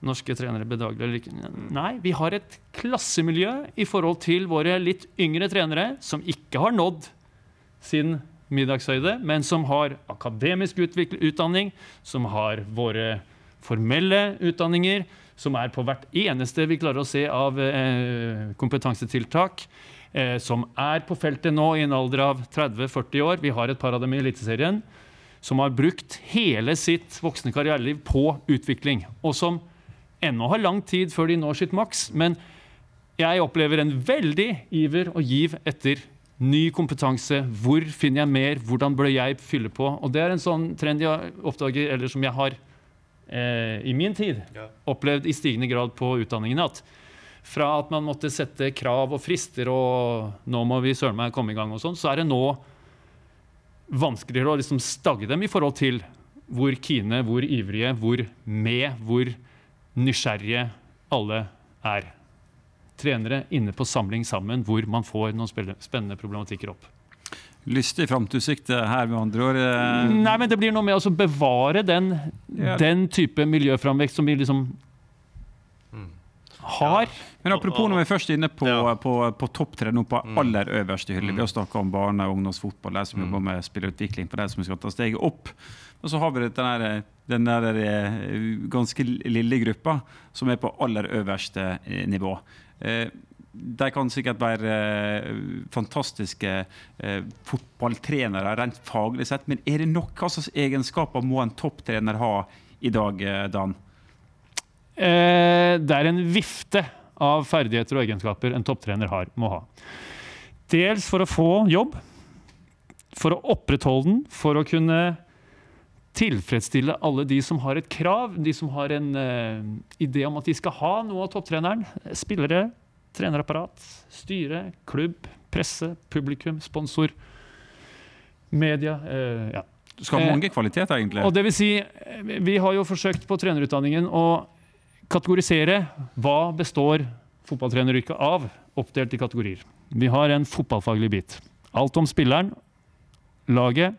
norske trenere bedagelig eller ikke. Nei, vi har et klassemiljø i forhold til våre litt yngre trenere som ikke har nådd sin middagshøyde, men som har akademisk utdanning, som har våre formelle utdanninger, som er på hvert eneste vi klarer å se av eh, kompetansetiltak, eh, som er på feltet nå i en alder av 30-40 år. Vi har et par av dem i Eliteserien som har brukt hele sitt voksne karriereliv på utvikling, og som ennå har lang tid før de når sitt maks. Men jeg opplever en veldig iver og giv etter ny kompetanse. Hvor finner jeg mer? Hvordan bør jeg fylle på? Og Det er en sånn trend jeg oppdager, eller som jeg har eh, i min tid opplevd i stigende grad på utdanningene. at fra at man måtte sette krav og frister og nå må vi søren meg komme i gang, og sånn, så er det nå vanskeligere å liksom stagge dem i forhold til hvor kine, hvor ivrige, hvor med, hvor nysgjerrige alle er. Trenere inne på samling sammen, hvor man får noen spennende problematikker opp. Lystig framtidssikte her, med andre ord. Eh, Nei, men det blir noe med å bevare den, Ja. den type miljøframvekst som vi liksom har. Men apropos når vi er først inne på, Ja. på, på topptre nå på aller øverste hylle. Vi har snakka om barne- og ungdomsfotball, de som jobber med spillerutvikling for de som skal ta steget opp. Og så har vi den der, den der eh, ganske lille gruppa som er på aller øverste eh, nivå. De kan sikkert være eh, fantastiske eh, fotballtrenere rent faglig sett, men er det nok hva slags egenskaper må en topptrener ha i dag, eh, Dan? Eh, det er en vifte av ferdigheter og egenskaper en topptrener har, må ha. Dels for å få jobb, for å opprettholde den, for å kunne tilfredsstille alle de som har et krav, de som har en uh, idé om at de skal ha noe av topptreneren. Spillere, trenerapparat, styre, klubb, presse, publikum, sponsor, media. Eh, ja. Du skal ha Eh, mange kvaliteter, egentlig. Og det vil si, eh, vi har jo forsøkt på trenerutdanningen å kategorisere hva består fotballtreneryrket av, oppdelt i kategorier. Vi har en fotballfaglig bit. Alt om spilleren, laget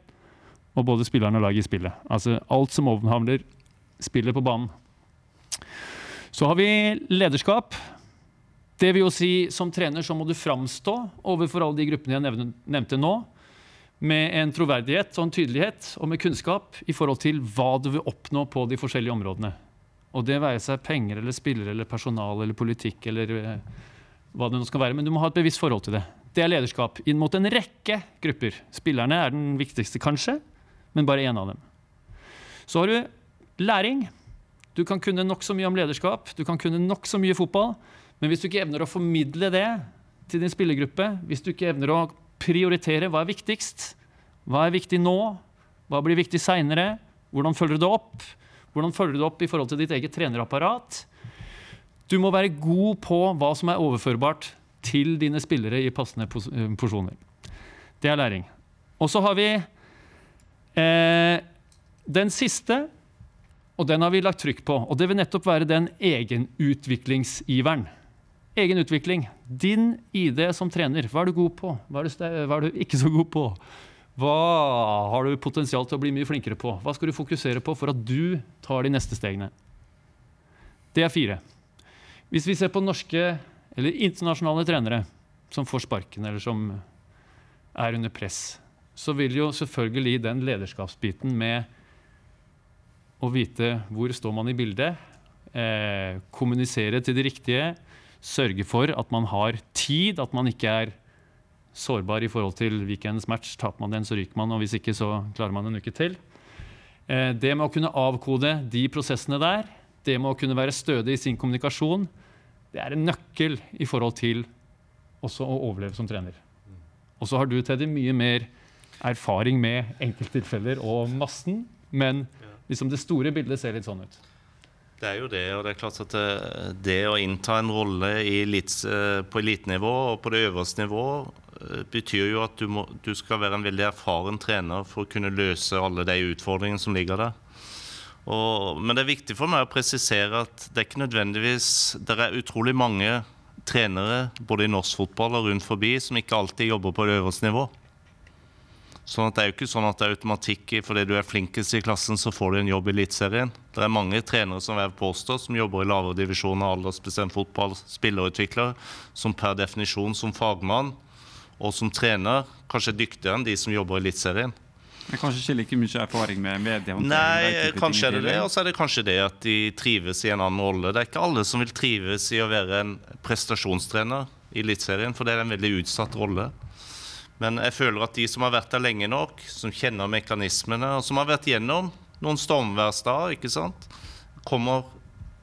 og både spilleren og laget i spillet. Altså alt som omhandler spillet på banen. Så har vi lederskap. Det vil jo si, som trener så må du framstå overfor alle de gruppene jeg nevnte nå, med en troverdighet og en tydelighet og med kunnskap i forhold til hva du vil oppnå på de forskjellige områdene. Og det være seg penger eller spillere eller personal eller politikk eller eh, hva det nå skal være. Men du må ha et bevisst forhold til det. Det er lederskap inn mot en rekke grupper. Spillerne er den viktigste, kanskje, men bare én av dem. Så har du læring. Du kan kunne nokså mye om lederskap, du kan kunne nokså mye fotball, men hvis du ikke evner å formidle det til din spillergruppe, hvis du ikke evner å prioritere hva er viktigst, hva er viktig nå, hva blir viktig seinere, hvordan følger du det opp, hvordan følger du det opp i forhold til ditt eget trenerapparat, du må være god på hva som er overførbart til dine spillere i passende pos eh, porsjoner. Det er læring. Og så har vi eh, den siste, og den har vi lagt trykk på. Og det vil nettopp være den egenutviklingsiveren. Egen utvikling. Din ID som trener. Hva er du god på? Hva er du, hva er du ikke så god på? Hva har du potensial til å bli mye flinkere på? Hva skal du fokusere på for at du tar de neste stegene? Det er fire. Hvis vi ser på norske eller internasjonale trenere som får sparken, eller som er under press, så vil jo selvfølgelig den lederskapsbiten med å vite hvor står man i bildet, eh, kommunisere til de riktige, sørge for at man har tid, at man ikke er sårbar i forhold til weekendens match. Taper man den, så ryker man, og hvis ikke, så klarer man en uke til. Eh, det med å kunne avkode de prosessene der, det med å kunne være stødig i sin kommunikasjon, det er en nøkkel i forhold til også å overleve som trener. Og så har du, Teddy, mye mer erfaring med enkelttilfeller og massen, men liksom det store bildet ser litt sånn ut. Det er jo det, og det er klart at det, det å innta en rolle i elits, eh, på elitenivå og på det øverste nivå eh, betyr jo at du, må, du skal være en veldig erfaren trener for å kunne løse alle de utfordringene som ligger der. Og, men det er viktig for meg å presisere at det er ikke nødvendigvis Det er utrolig mange trenere både i norsk fotball og rundt forbi som ikke alltid jobber på det øverste nivå. Sånn at Det er jo ikke sånn at det er automatikk i fordi du er flinkest i klassen, så får du en jobb i Eliteserien. Det er mange trenere som jeg påstår, som jobber i lavere divisjoner, aldersbestemt fotball, spillerutvikler, som per definisjon som fagmann og som trener kanskje er dyktigere enn de som jobber i Eliteserien. Men kanskje ikke like mye erfaring med mediehåndtering? Nei, kanskje er det det. Og så er det kanskje det at de trives i en annen rolle. Det er ikke alle som vil trives i å være en prestasjonstrener i Eliteserien, for det er en veldig utsatt rolle. Men jeg føler at de som har vært der lenge nok, som kjenner mekanismene, og som har vært gjennom noen stormværsdager, ikke sant, kommer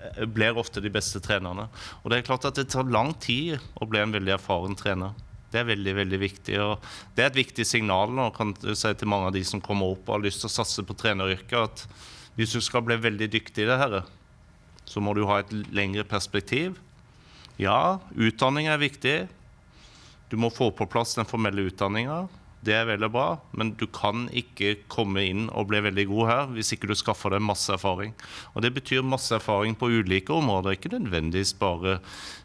eh, blir ofte de beste trenerne. Og det er klart at det tar lang tid å bli en veldig erfaren trener. Det er veldig veldig viktig. og Det er et viktig signal nå kan du si til mange av de som kommer opp og har lyst til å satse på treneryrket, at hvis du skal bli veldig dyktig i det her, så må du ha et lengre perspektiv. Ja, utdanning er viktig. Du må få på plass den formelle utdanninga. Det er veldig bra, men du kan ikke komme inn og bli veldig god her hvis ikke du skaffer deg masse erfaring. Og Det betyr masse erfaring på ulike områder, ikke nødvendigvis bare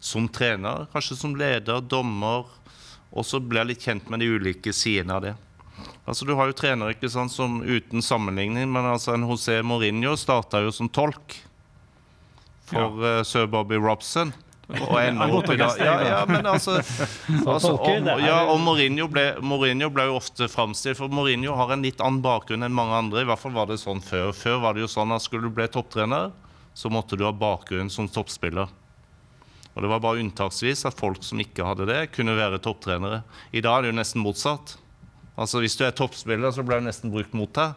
som trener. Kanskje som leder, dommer, og så blir jeg litt kjent med de ulike sidene av det. Altså Du har jo trenere ikke sant, som uten sammenligning, men altså en José Mourinho starta jo som tolk for eh, sir Bobby Robson. Og ender Han går opp på i dag. Ja, ja, men altså, altså og, er- ja, og Mourinho ble, Mourinho ble jo ofte framstilt For Mourinho har en litt annen bakgrunn enn mange andre. I hvert fall var det sånn før. Før var det jo sånn at skulle du bli topptrener, så måtte du ha bakgrunn som toppspiller. Og det var bare unntaksvis at folk som ikke hadde det, kunne være topptrenere. I dag er det jo nesten motsatt. Altså Hvis du er toppspiller, så blir det nesten brukt mot deg.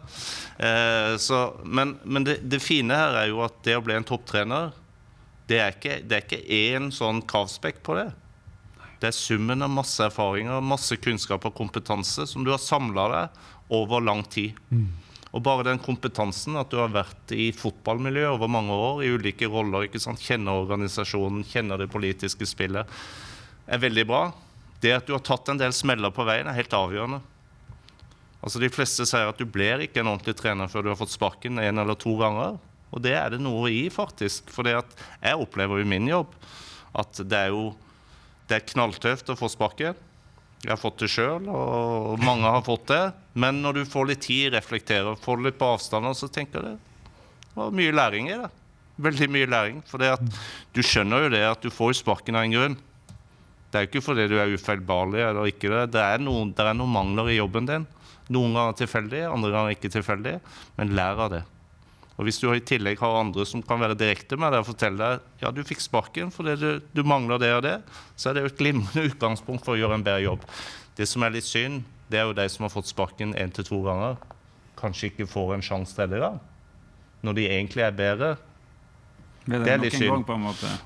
Eh, så, men men det, det fine her er jo at det å bli en topptrener, det er ikke, det er ikke én sånn kravspekk på det. Det er summen av masse erfaringer, masse kunnskap og kompetanse som du har samla deg over lang tid. Og bare den kompetansen, at du har vært i fotballmiljøet over mange år, i ulike roller, ikke sant? kjenner organisasjonen, kjenner det politiske spillet, er veldig bra. Det at du har tatt en del smeller på veien, er helt avgjørende. Altså De fleste sier at du blir ikke en ordentlig trener før du har fått sparken en eller to ganger. Og det er det noe i, faktisk. For jeg opplever jo min jobb at det er jo det er knalltøft å få sparken. Jeg har fått det sjøl, og mange har fått det. Men når du får litt tid, reflekterer, får litt på avstand, så tenker jeg det var mye læring i det. Veldig mye læring. For du skjønner jo det at du får sparken av en grunn. Det er jo ikke fordi du er ufeilbarlig eller ikke det. Det er, noen, det er noen mangler i jobben din. Noen ganger tilfeldig, andre ganger ikke tilfeldig. Men lær av det. Og Hvis du i tillegg har andre som kan være direkte med deg og fortelle deg ja, du fikk sparken fordi du, du mangler det og det, så er det jo et glimrende utgangspunkt for å gjøre en bedre jobb. Det som er litt synd, det er jo de som har fått sparken én til to ganger, kanskje ikke får en sjanse tredje gang. Når de egentlig er bedre. Ved det er litt synd.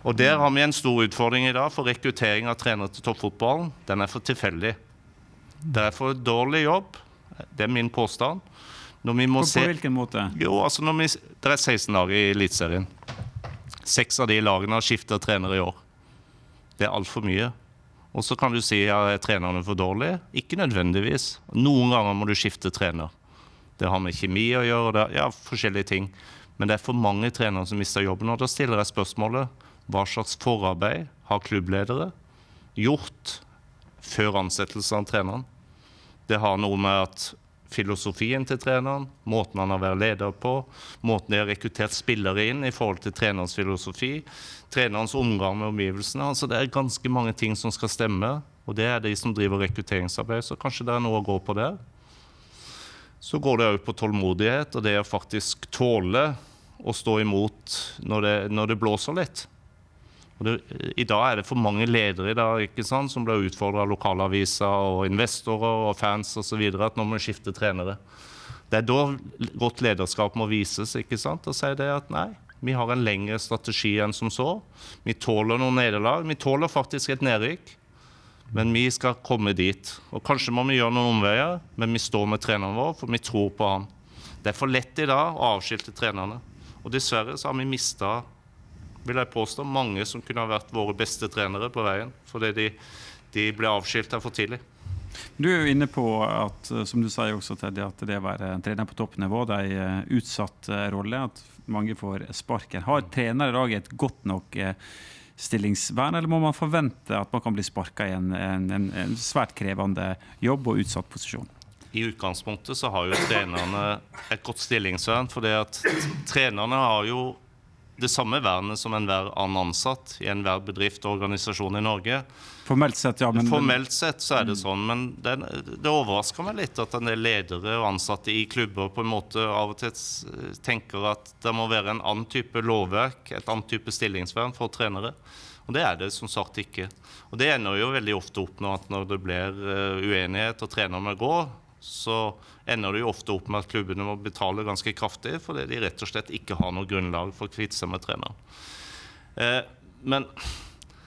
Og der har vi en stor utfordring i dag, for rekruttering av trenere til toppfotballen, den er for tilfeldig. Det er for dårlig jobb. Det er min påstand. Når vi må På, se på hvilken måte? jo, altså når vi, Det er 16 lag i Eliteserien. Seks av de lagene har skifta trener i år. Det er altfor mye. Og så kan du si ja, er trenerne for dårlige? Ikke nødvendigvis. Noen ganger må du skifte trener. Det har med kjemi å gjøre, det, ja, forskjellige ting. Men det er for mange trenere som mister jobben. Og da stiller jeg spørsmålet hva slags forarbeid har klubbledere gjort før ansettelse av treneren? Det har noe med at filosofien til treneren, måten han har vært leder på, måten de har rekruttert spillere inn i forhold til trenerens filosofi, trenerens omgang med omgivelsene. Altså Det er ganske mange ting som skal stemme, og det er de som driver rekrutteringsarbeid, så kanskje det er noe å gå på der. Så går det òg på tålmodighet og det å faktisk tåle å stå imot når det, når det blåser litt. Det, I dag er det for mange ledere i dag, ikke sant, som blir utfordra av lokalaviser og investorer og fans osv. at nå må vi skifte trenere. Det er da godt lederskap må vises ikke sant, og si det at nei, vi har en lengre strategi enn som så. Vi tåler noen nederlag. Vi tåler faktisk et nedrykk. Men vi skal komme dit. Og Kanskje må vi gjøre noen omveier, men vi står med treneren vår, for vi tror på han. Det er for lett i dag å avskilte trenerne. Og dessverre så har vi mista vil jeg påstå, mange som kunne ha vært våre beste trenere på veien. Fordi de, de ble avskilta for tidlig. Du er jo inne på at som du sier også, Teddy, at det å være trener på toppnivå det er en utsatt eh, rolle. At mange får sparken. Har trenere i dag et godt nok eh, stillingsvern, eller må man forvente at man kan bli sparka i en, en, en, svært krevende jobb og utsatt posisjon? I utgangspunktet så har jo trenerne et godt stillingsvern. fordi at trenerne har jo det samme vernet som enhver annen ansatt i enhver bedrift og organisasjon i Norge. Formelt sett, ja. Men... Formelt sett så er det sånn, men det, det, overrasker meg litt at en del ledere og ansatte i klubber på en måte av og til tenker at det må være en annen type lovverk, et annet type stillingsvern for trenere. Og det er det som sagt ikke. Og det ender jo veldig ofte opp nå at når det blir eh, uenighet og trenerne går, så ender det jo ofte opp med at klubbene må betale ganske kraftig fordi de rett og slett ikke har noe grunnlag for å kvitte seg med treneren. Eh, men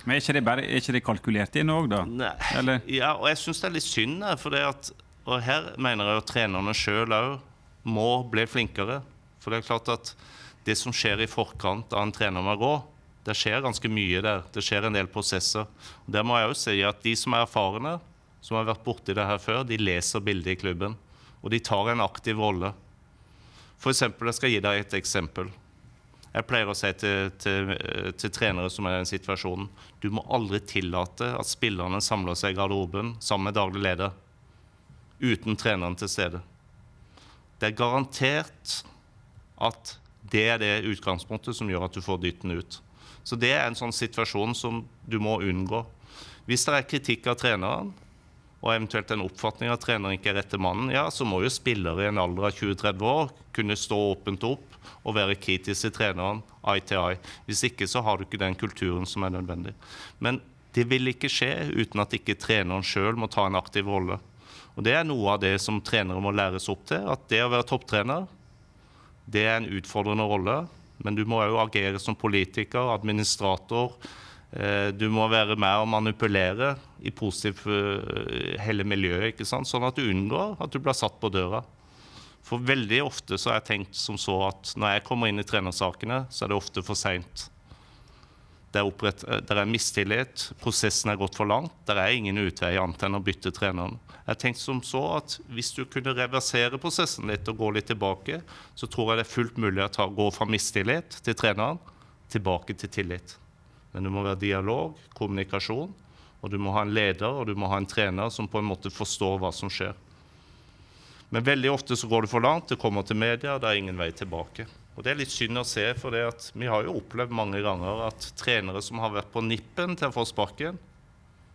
men er ikke det, bare, er ikke det kalkulert inn òg, da? Nei. Eller? Ja, og jeg syns det er litt synd. For det at, og her mener jeg at trenerne sjøl òg må bli flinkere. For det er klart at det som skjer i forkant av en trener med gå, det skjer ganske mye der. Det skjer en del prosesser. Og Der må jeg òg si at de som er erfarne, som har vært borti det her før, de leser bildet i klubben. Og de tar en aktiv rolle. For eksempel, jeg skal gi deg et eksempel. Jeg pleier å si til, til, til, trenere som er i den situasjonen du må aldri tillate at spillerne samler seg i garderoben sammen med daglig leder uten treneren til stede. Det er garantert at det er det utgangspunktet som gjør at du får dytten ut. Så det er en sånn situasjon som du må unngå. Hvis det er kritikk av treneren, og eventuelt en oppfatning av at treneren ikke er rette mannen, ja, så må jo spillere i en alder av 20-30 år kunne stå åpent opp og være kritisk til treneren eye to eye. Hvis ikke så har du ikke den kulturen som er nødvendig. Men det vil ikke skje uten at ikke treneren sjøl må ta en aktiv rolle. Og Det er noe av det som trenere må læres opp til. At det å være topptrener, det er en utfordrende rolle. Men du må òg agere som politiker, administrator, du må være med og manipulere i positivt eh, hele miljøet, ikke sant? sånn at du unngår at du blir satt på døra. For veldig ofte så har jeg tenkt som så at når jeg kommer inn i trenersakene, så er det ofte for seint. Det er, eh, er mistillit, prosessen er gått for langt. Det er ingen utvei annet enn å bytte treneren. Jeg har tenkt som så at Hvis du kunne reversere prosessen litt og gå litt tilbake, så tror jeg det er fullt mulig å gå fra mistillit til treneren tilbake til tillit. Men det må være dialog, kommunikasjon, og du må ha en leder og du må ha en trener som på en måte forstår hva som skjer. Men veldig ofte så går det for langt, det kommer til media, og det er ingen vei tilbake. Og Det er litt synd å se, for vi har jo opplevd mange ganger at trenere som har vært på nippen til å få sparken,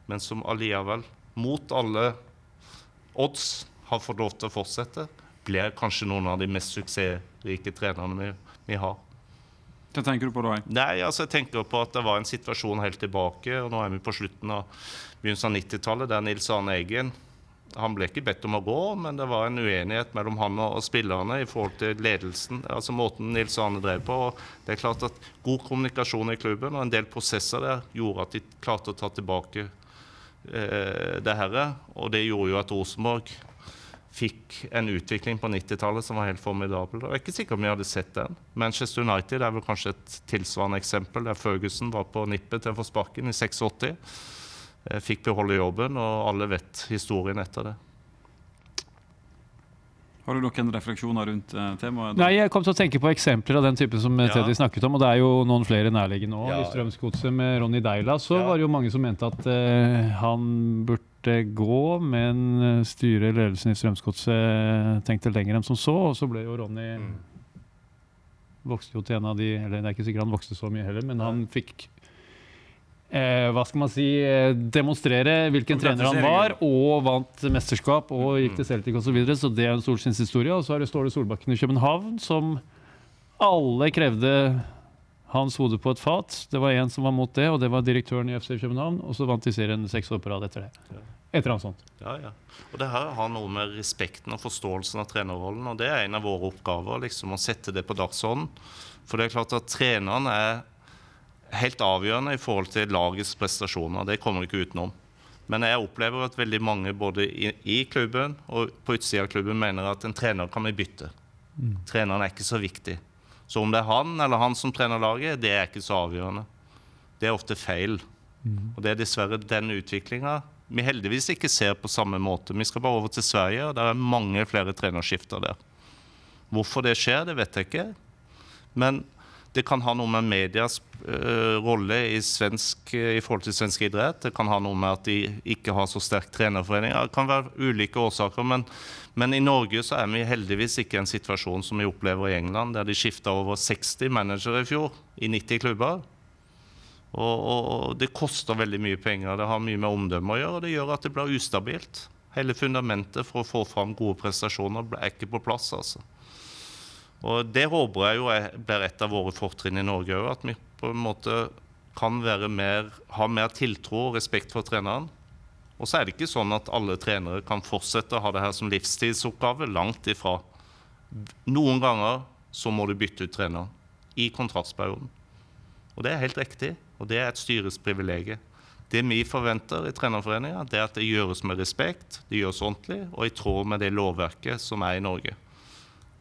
men som allikevel, mot alle odds, har fått lov til å fortsette, blir kanskje noen av de mest suksessrike trenerne vi, vi har. Hva tenker du på da? Nei, altså jeg tenker på at Det var en situasjon helt tilbake, og nå er vi på slutten av begynnelsen av 90-tallet, der Nils Arne Eggen han ble ikke bedt om å gå, men det var en uenighet mellom han og spillerne i forhold til ledelsen. altså Måten Nils Arne drev på. og det er klart at God kommunikasjon i klubben og en del prosesser der gjorde at de klarte å ta tilbake eh, det herre. Og det gjorde jo at Rosenborg fikk en utvikling på 90-tallet som var helt formidabel. Jeg er ikke sikker om vi hadde sett den. Manchester United er vel kanskje et tilsvarende eksempel, der Ferguson var på nippet til å få sparken i 86. Eh, fikk beholde jobben, og alle vet historien etter det. Har du noen refleksjoner rundt uh, temaet? Nei, Jeg kom til å tenke på eksempler av den typen som ja. Teddy snakket om. Og det er jo noen flere nærliggende òg. Ja. I Strømsgodset med Ronny Deila så ja. var det jo mange som mente at uh, han burde gå, men styret, ledelsen i Strømsgodset tenkte lenger enn som så. Og så ble jo Ronny mm. vokste jo til en av de Eller det er ikke sikkert han vokste så mye heller, men han fikk eh, hva skal man si, eh, demonstrere hvilken trener han var, og vant mesterskap og gikk til Celtic osv. Så, videre, så det er en solskinnshistorie. Og så er det Ståle Solbakken i København, som alle krevde hans hode på et fat. Det var én som var mot det, og det var direktøren i FC København. Og så vant de serien seks år på rad etter det. Et eller annet sånt. Ja, ja. Og det her har noe med respekten og forståelsen av trenerrollen, og det er en av våre oppgaver, liksom å sette det på dagsordenen. For det er klart at treneren er helt avgjørende i forhold til lagets prestasjoner. Det kommer du ikke utenom. Men jeg opplever at veldig mange både i, i klubben og på utsida av klubben mener at en trener kan bli bytte. Treneren er ikke så viktig. Så om det er han eller han som trener laget, det er ikke så avgjørende. Det er ofte feil. Og det er dessverre den utviklinga vi heldigvis ikke ser på samme måte. Vi skal bare over til Sverige, og der er mange flere trenerskifter der. Hvorfor det skjer, det vet jeg ikke. Men det kan ha noe med medias rolle i, svensk, i, forhold til svensk idrett. Det kan ha noe med at de ikke har så sterk trenerforening. Det kan være ulike årsaker. Men, men, i Norge så er vi heldigvis ikke i en situasjon som vi opplever i England, der de skifta over 60 managere i fjor i 90 klubber. Og, og, det koster veldig mye penger. Det har mye med omdømme å gjøre, og det gjør at det blir ustabilt. Hele fundamentet for å få fram gode prestasjoner er ikke på plass. altså. Og Det håper jeg jo blir et av våre fortrinn i Norge òg. At vi på en måte kan mer, ha mer tiltro og respekt for treneren. Og så er det ikke sånn at alle trenere kan fortsette å ha det her som livstidsoppgave. Langt ifra. Noen ganger så må du bytte ut treneren i kontraktsperioden. Og det er helt riktig. Og det er et styres privilegium. Det vi forventer i Trenerforeninga, er at det gjøres med respekt, det gjøres ordentlig og i tråd med det lovverket som er i Norge.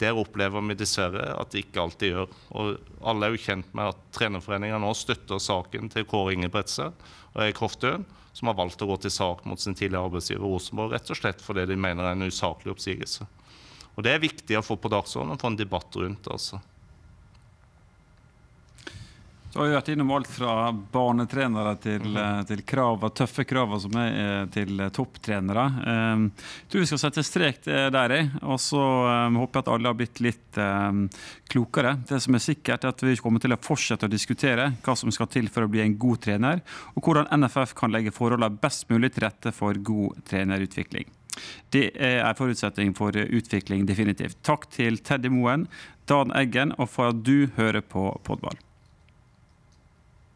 Der opplever vi dessverre at det ikke alltid gjør. Og alle er jo kjent med at Trenerforeningen nå støtter saken til Kåre Ingebretsen og Erik Hoftøen, som har valgt å gå til sak mot sin tidligere arbeidsgiver Rosenborg, rett og slett fordi de mener det er en usaklig oppsigelse. Og Det er viktig å få på dagsordenen og få en debatt rundt. altså. Så har vi vært innom alt fra barnetrenere til, mm. til krav, tøffe krav som er eh, til topptrenere. Um, jeg tror vi skal sette strek der, og så um, håper jeg at alle har blitt litt um, klokere. Det som er sikkert, er at vi kommer til å fortsette å diskutere hva som skal til for å bli en god trener, og hvordan NFF kan legge forholdene best mulig til rette for god trenerutvikling. Det er en forutsetning for utvikling, definitivt. Takk til Teddy Moen, Dan Eggen, og for at du hører på Podball.